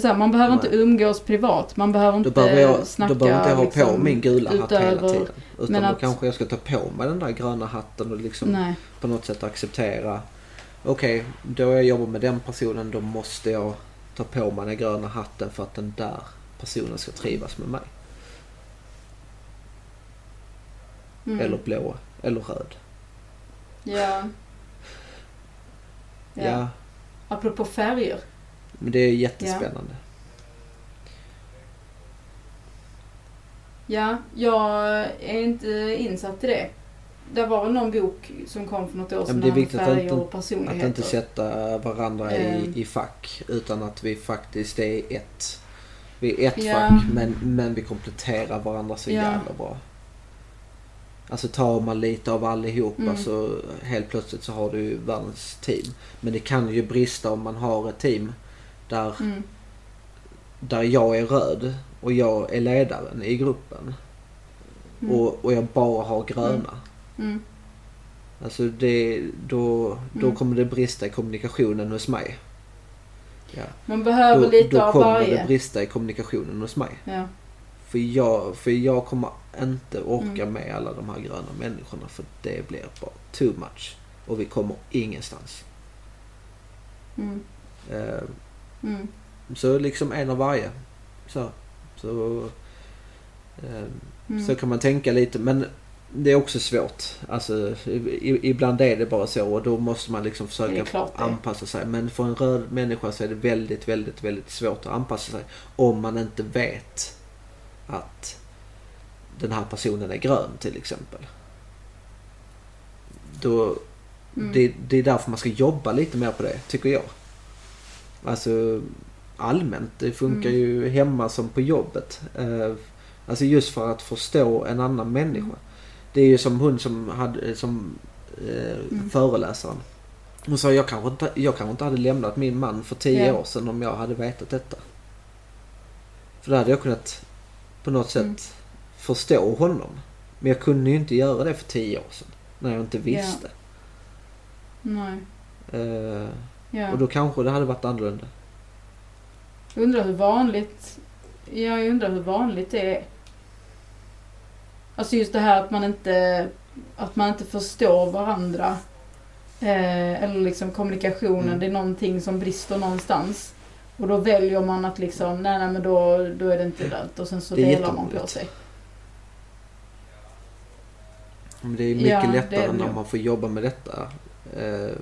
Speaker 2: så här, man behöver inte
Speaker 1: Nej.
Speaker 2: umgås privat. Man behöver
Speaker 1: då
Speaker 2: inte
Speaker 1: behöver jag,
Speaker 2: snacka
Speaker 1: då behöver inte jag ha på
Speaker 2: liksom,
Speaker 1: min gula hatt hela
Speaker 2: utöver-
Speaker 1: tiden. Utan
Speaker 2: men
Speaker 1: då
Speaker 2: att-
Speaker 1: kanske jag ska ta på mig den där gröna hatten och liksom
Speaker 2: Nej.
Speaker 1: på något sätt acceptera. Okej, då jag jobbar med den personen då måste jag ta på mig den gröna hatten för att den där personen ska trivas med mig.
Speaker 2: Mm.
Speaker 1: Eller blå, eller röd.
Speaker 2: Ja.
Speaker 1: Ja.
Speaker 2: ja. Apropå färger.
Speaker 1: men det är jättespännande.
Speaker 2: Ja, jag är inte insatt i det. Det var någon bok som kom för något år sedan
Speaker 1: det är viktigt att inte-
Speaker 2: och
Speaker 1: Att inte sätta varandra i,
Speaker 2: Eh.
Speaker 1: i fack utan att vi faktiskt är ett. Vi är ett
Speaker 2: Ja.
Speaker 1: fack men, men vi kompletterar varandra så
Speaker 2: Ja.
Speaker 1: jävla bra. Alltså tar man lite av allihopa
Speaker 2: Mm.
Speaker 1: så helt plötsligt så har du ju världens team. Men det kan ju brista om man har ett team där,
Speaker 2: Mm.
Speaker 1: där jag är röd och jag är ledaren i gruppen.
Speaker 2: Mm.
Speaker 1: Och, och jag bara har gröna.
Speaker 2: Mm.
Speaker 1: Alltså det, då, då
Speaker 2: Mm.
Speaker 1: kommer det brista i kommunikationen hos mig. Ja.
Speaker 2: Man behöver
Speaker 1: Då,
Speaker 2: lite
Speaker 1: då
Speaker 2: av
Speaker 1: kommer
Speaker 2: varje.
Speaker 1: det brista i kommunikationen hos mig.
Speaker 2: Ja.
Speaker 1: För jag, för jag kommer inte orka
Speaker 2: Mm.
Speaker 1: med alla de här gröna människorna för det blir bara too much. Och vi kommer ingenstans.
Speaker 2: Mm. Mm.
Speaker 1: så liksom en av varje. Så, så,
Speaker 2: Mm.
Speaker 1: så kan man tänka lite men det är också svårt. Alltså ibland är det bara så och då måste man liksom försöka anpassa sig. Men för en röd människa så är det väldigt, väldigt, väldigt svårt att anpassa sig. Om man inte vet att den här personen är grön till exempel. Då,
Speaker 2: Mm.
Speaker 1: det, det är därför man ska jobba lite mer på det, tycker jag. Alltså allmänt, det funkar
Speaker 2: Mm.
Speaker 1: ju hemma som på jobbet. Eh, alltså just för att förstå en annan människa. Det är ju som hon som hade, som eh,
Speaker 2: Mm.
Speaker 1: föreläsaren. Hon sa jag kanske, inte, jag kanske inte hade lämnat min man för tio
Speaker 2: Ja.
Speaker 1: år sedan om jag hade vetat detta. För då hade jag kunnat på något sätt
Speaker 2: Mm.
Speaker 1: förstå honom. Men jag kunde ju inte göra det för tio år sedan. När jag inte visste.
Speaker 2: Nej.
Speaker 1: Eh,
Speaker 2: Ja.
Speaker 1: Och då kanske det hade varit annorlunda.
Speaker 2: Jag undrar hur vanligt... Ja, jag undrar hur vanligt det är. Alltså just det här att man inte... Att man inte förstår varandra. Eh, eller liksom kommunikationen.
Speaker 1: Mm.
Speaker 2: Det är någonting som brister någonstans. Och då väljer man att liksom, nej nej men då, då är det inte lönt. Och sen så delar man på sig.
Speaker 1: Men det är mycket
Speaker 2: Ja, är
Speaker 1: lättare när man får jobba med detta. Eh,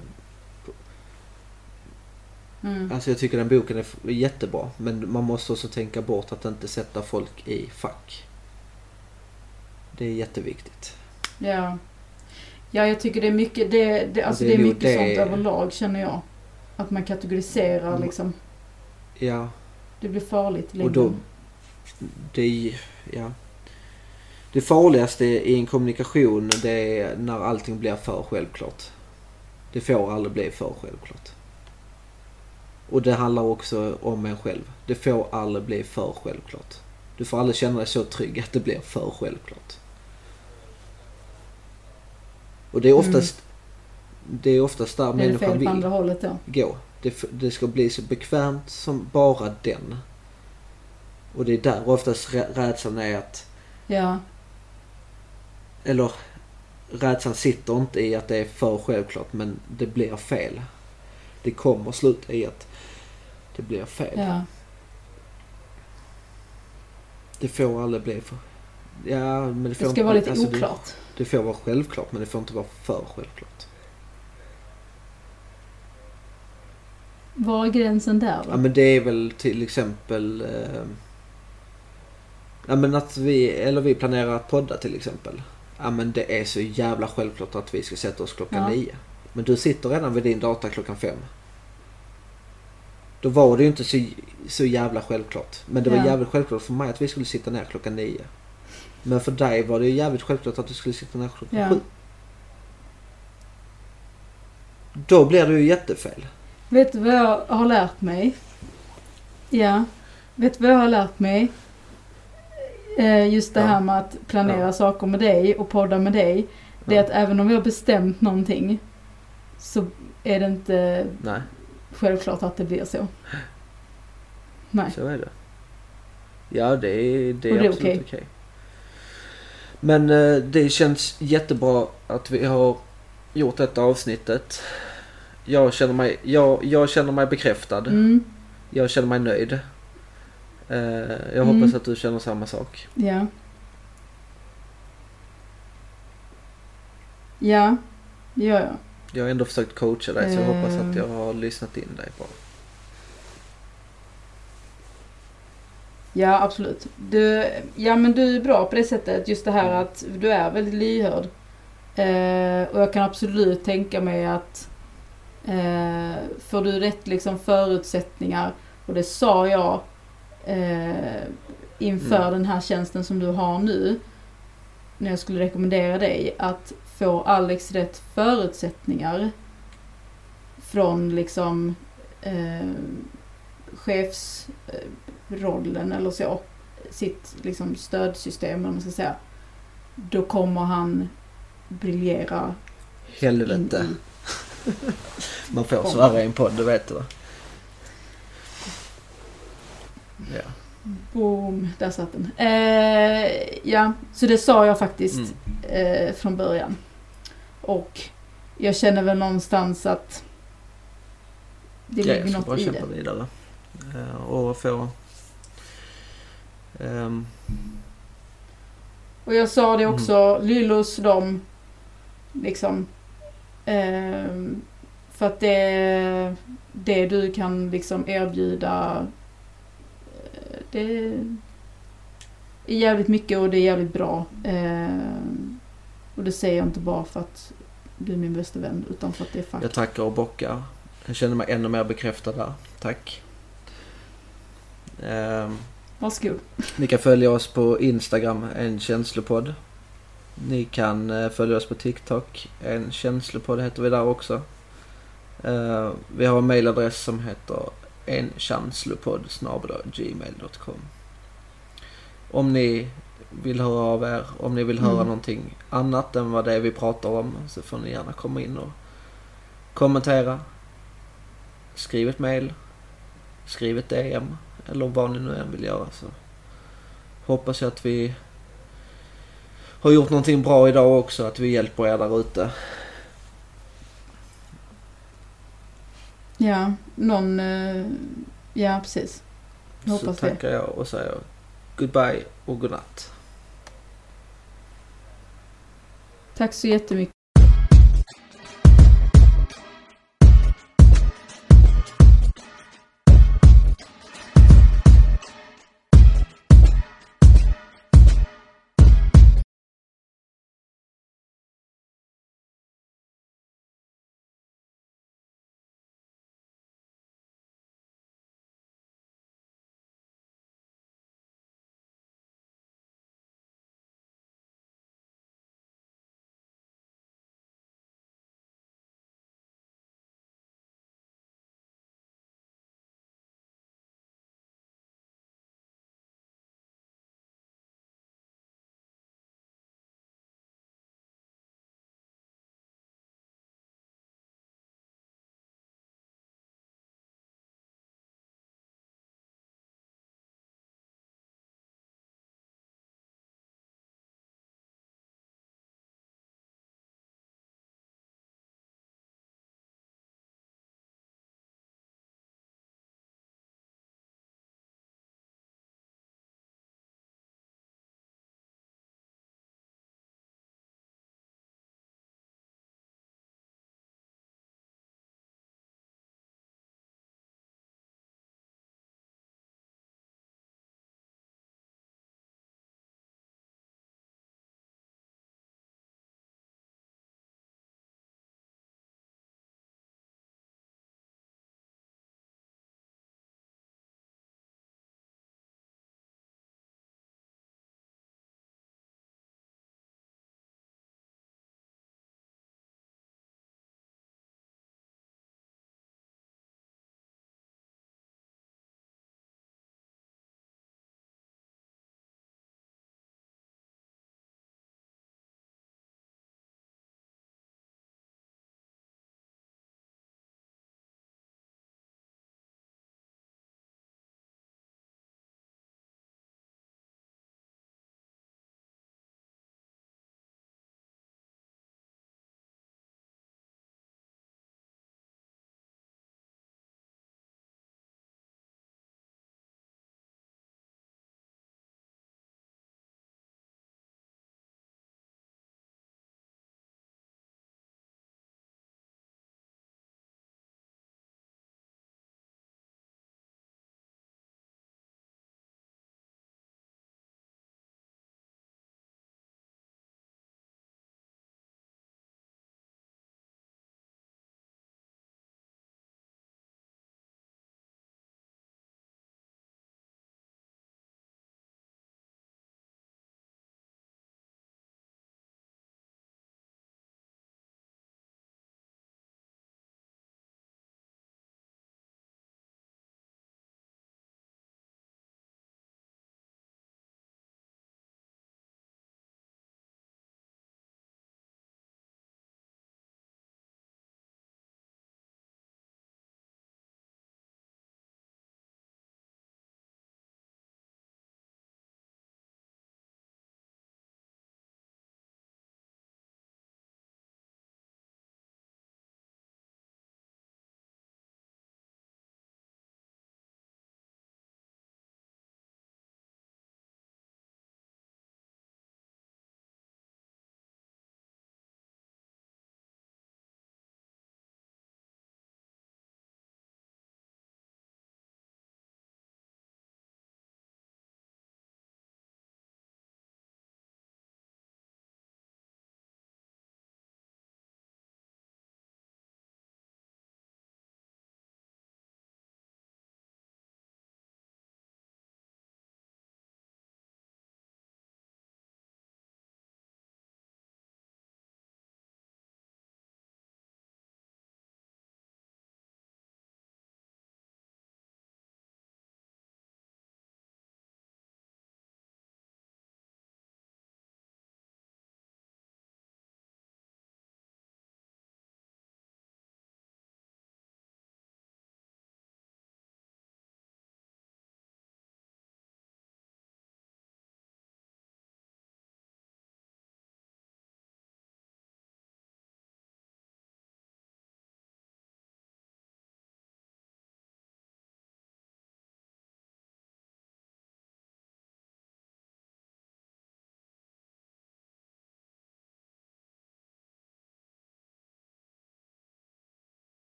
Speaker 2: Mm.
Speaker 1: Alltså jag tycker den boken är jättebra. Men man måste också tänka bort att inte sätta folk i fack. Det är jätteviktigt.
Speaker 2: Ja. Ja, jag tycker det är mycket, det, det, alltså
Speaker 1: det
Speaker 2: det
Speaker 1: är
Speaker 2: mycket
Speaker 1: det-
Speaker 2: sånt överlag känner jag. Att man kategoriserar
Speaker 1: Mm.
Speaker 2: liksom.
Speaker 1: Ja,
Speaker 2: Det blir farligt i
Speaker 1: och då... Det ja. Det farligaste i en kommunikation det är när allting blir för självklart. Det får aldrig bli för självklart. Och det handlar också om en själv. Det får aldrig bli för självklart. Du får aldrig känna dig så trygg att det blir för självklart. Och det är oftast, det är oftast där
Speaker 2: Är det
Speaker 1: människan
Speaker 2: fel
Speaker 1: vill
Speaker 2: andra hållet då?
Speaker 1: gå. Det, det ska bli så bekvämt som bara den. Och det är där oftast rä- rädslan är att,
Speaker 2: Ja.
Speaker 1: eller rädslan sitter inte i att det är för självklart men det blir fel. Det kommer sluta i att det blir fel.
Speaker 2: Ja.
Speaker 1: Det får aldrig bli för... Ja, men det får
Speaker 2: Det ska
Speaker 1: inte,
Speaker 2: vara lite
Speaker 1: alltså,
Speaker 2: oklart.
Speaker 1: Det, får vara självklart men det får inte vara för självklart.
Speaker 2: Var är gränsen där
Speaker 1: Ja
Speaker 2: då?
Speaker 1: men det är väl till exempel... Eh, Ja men att vi, eller vi planerar att podda till exempel. Ja men det är så jävla självklart att vi ska sätta oss klockan
Speaker 2: Ja.
Speaker 1: nio. Men du sitter redan vid din data klockan fem. Då var det ju inte så, så jävla självklart. Men det var
Speaker 2: Ja.
Speaker 1: jävligt självklart för mig att vi skulle sitta ner klockan nio. Men för dig var det ju jävligt självklart att du skulle sitta ner klockan
Speaker 2: Ja.
Speaker 1: sju. Då blir det ju jättefel.
Speaker 2: Vet du vad jag har lärt mig? Ja. Vet du vad jag har lärt mig? Eh, just det
Speaker 1: Ja.
Speaker 2: här med att planera
Speaker 1: Ja.
Speaker 2: saker med dig och podda med dig. Det är
Speaker 1: Ja.
Speaker 2: att även om vi har bestämt någonting så är det inte
Speaker 1: Nej,
Speaker 2: självklart att det blir så. (gasps) Nej.
Speaker 1: så är det. Ja, det är, det är
Speaker 2: det är
Speaker 1: absolut okej.
Speaker 2: okej.
Speaker 1: Men eh, det känns jättebra att vi har gjort detta avsnittet. Jag känner mig, jag, jag känner mig bekräftad.
Speaker 2: Mm,
Speaker 1: Jag känner mig nöjd. Eh, jag
Speaker 2: Mm.
Speaker 1: hoppas att du känner samma sak.
Speaker 2: ja. Ja, det gör jag.
Speaker 1: Jag har ändå försökt coacha dig så jag hoppas att jag har lyssnat in dig bra.
Speaker 2: Ja, absolut. Du, ja, men du är bra på det sättet. Just det här att du är väldigt lyhörd. Eh, och jag kan absolut tänka mig att eh, får du rätt liksom förutsättningar, och det sa jag eh, inför
Speaker 1: Mm.
Speaker 2: den här tjänsten som du har nu, när jag skulle rekommendera dig, att få Alex rätt förutsättningar från liksom eh, chefsrollen eller så, sitt liksom stödsystem eller man ska säga, då kommer han briljera
Speaker 1: Helvete.
Speaker 2: i... (laughs)
Speaker 1: Man får svära i en podd, det vet du va? Ja.
Speaker 2: Boom, där satt den. Eh, ja, så det sa jag faktiskt
Speaker 1: Mm.
Speaker 2: eh, från början. Och jag känner väl någonstans att det
Speaker 1: Ja, jag
Speaker 2: ligger
Speaker 1: ska
Speaker 2: något
Speaker 1: bara
Speaker 2: i
Speaker 1: kämpa
Speaker 2: det.
Speaker 1: vidare. Eh, och få... ehm,
Speaker 2: Och jag sa det
Speaker 1: Mm.
Speaker 2: också, Lyllos, de liksom ehm, för att det, det du kan liksom erbjuda eh, det är jävligt mycket och det är jävligt bra. Ehm, och det säger jag inte bara för att du är min bästa vän utan för att det är fakta.
Speaker 1: jag tackar och bockar. Jag känner mig ännu mer bekräftad där. Tack. Ehm,
Speaker 2: Varsågod.
Speaker 1: Ni kan följa oss på Instagram, en känslopodd. Ni kan eh, följa oss på TikTok, en känslopodd heter vi där också. Eh, vi har en mailadress som heter enkänslopod gmail.com Om ni vill höra av er, om ni vill höra
Speaker 2: Mm.
Speaker 1: någonting annat än vad det är vi pratar om så får ni gärna komma in och kommentera. Skriv ett mail. Skriv ett DM. Eller vad ni nu än vill göra så hoppas jag att vi har gjort någonting bra idag också. Att vi hjälper er där ute.
Speaker 2: Ja, någon... eh, ja, precis. Jag
Speaker 1: Så
Speaker 2: hoppas det.
Speaker 1: tackar jag och säger goodbye och godnatt.
Speaker 2: Tack så jättemycket.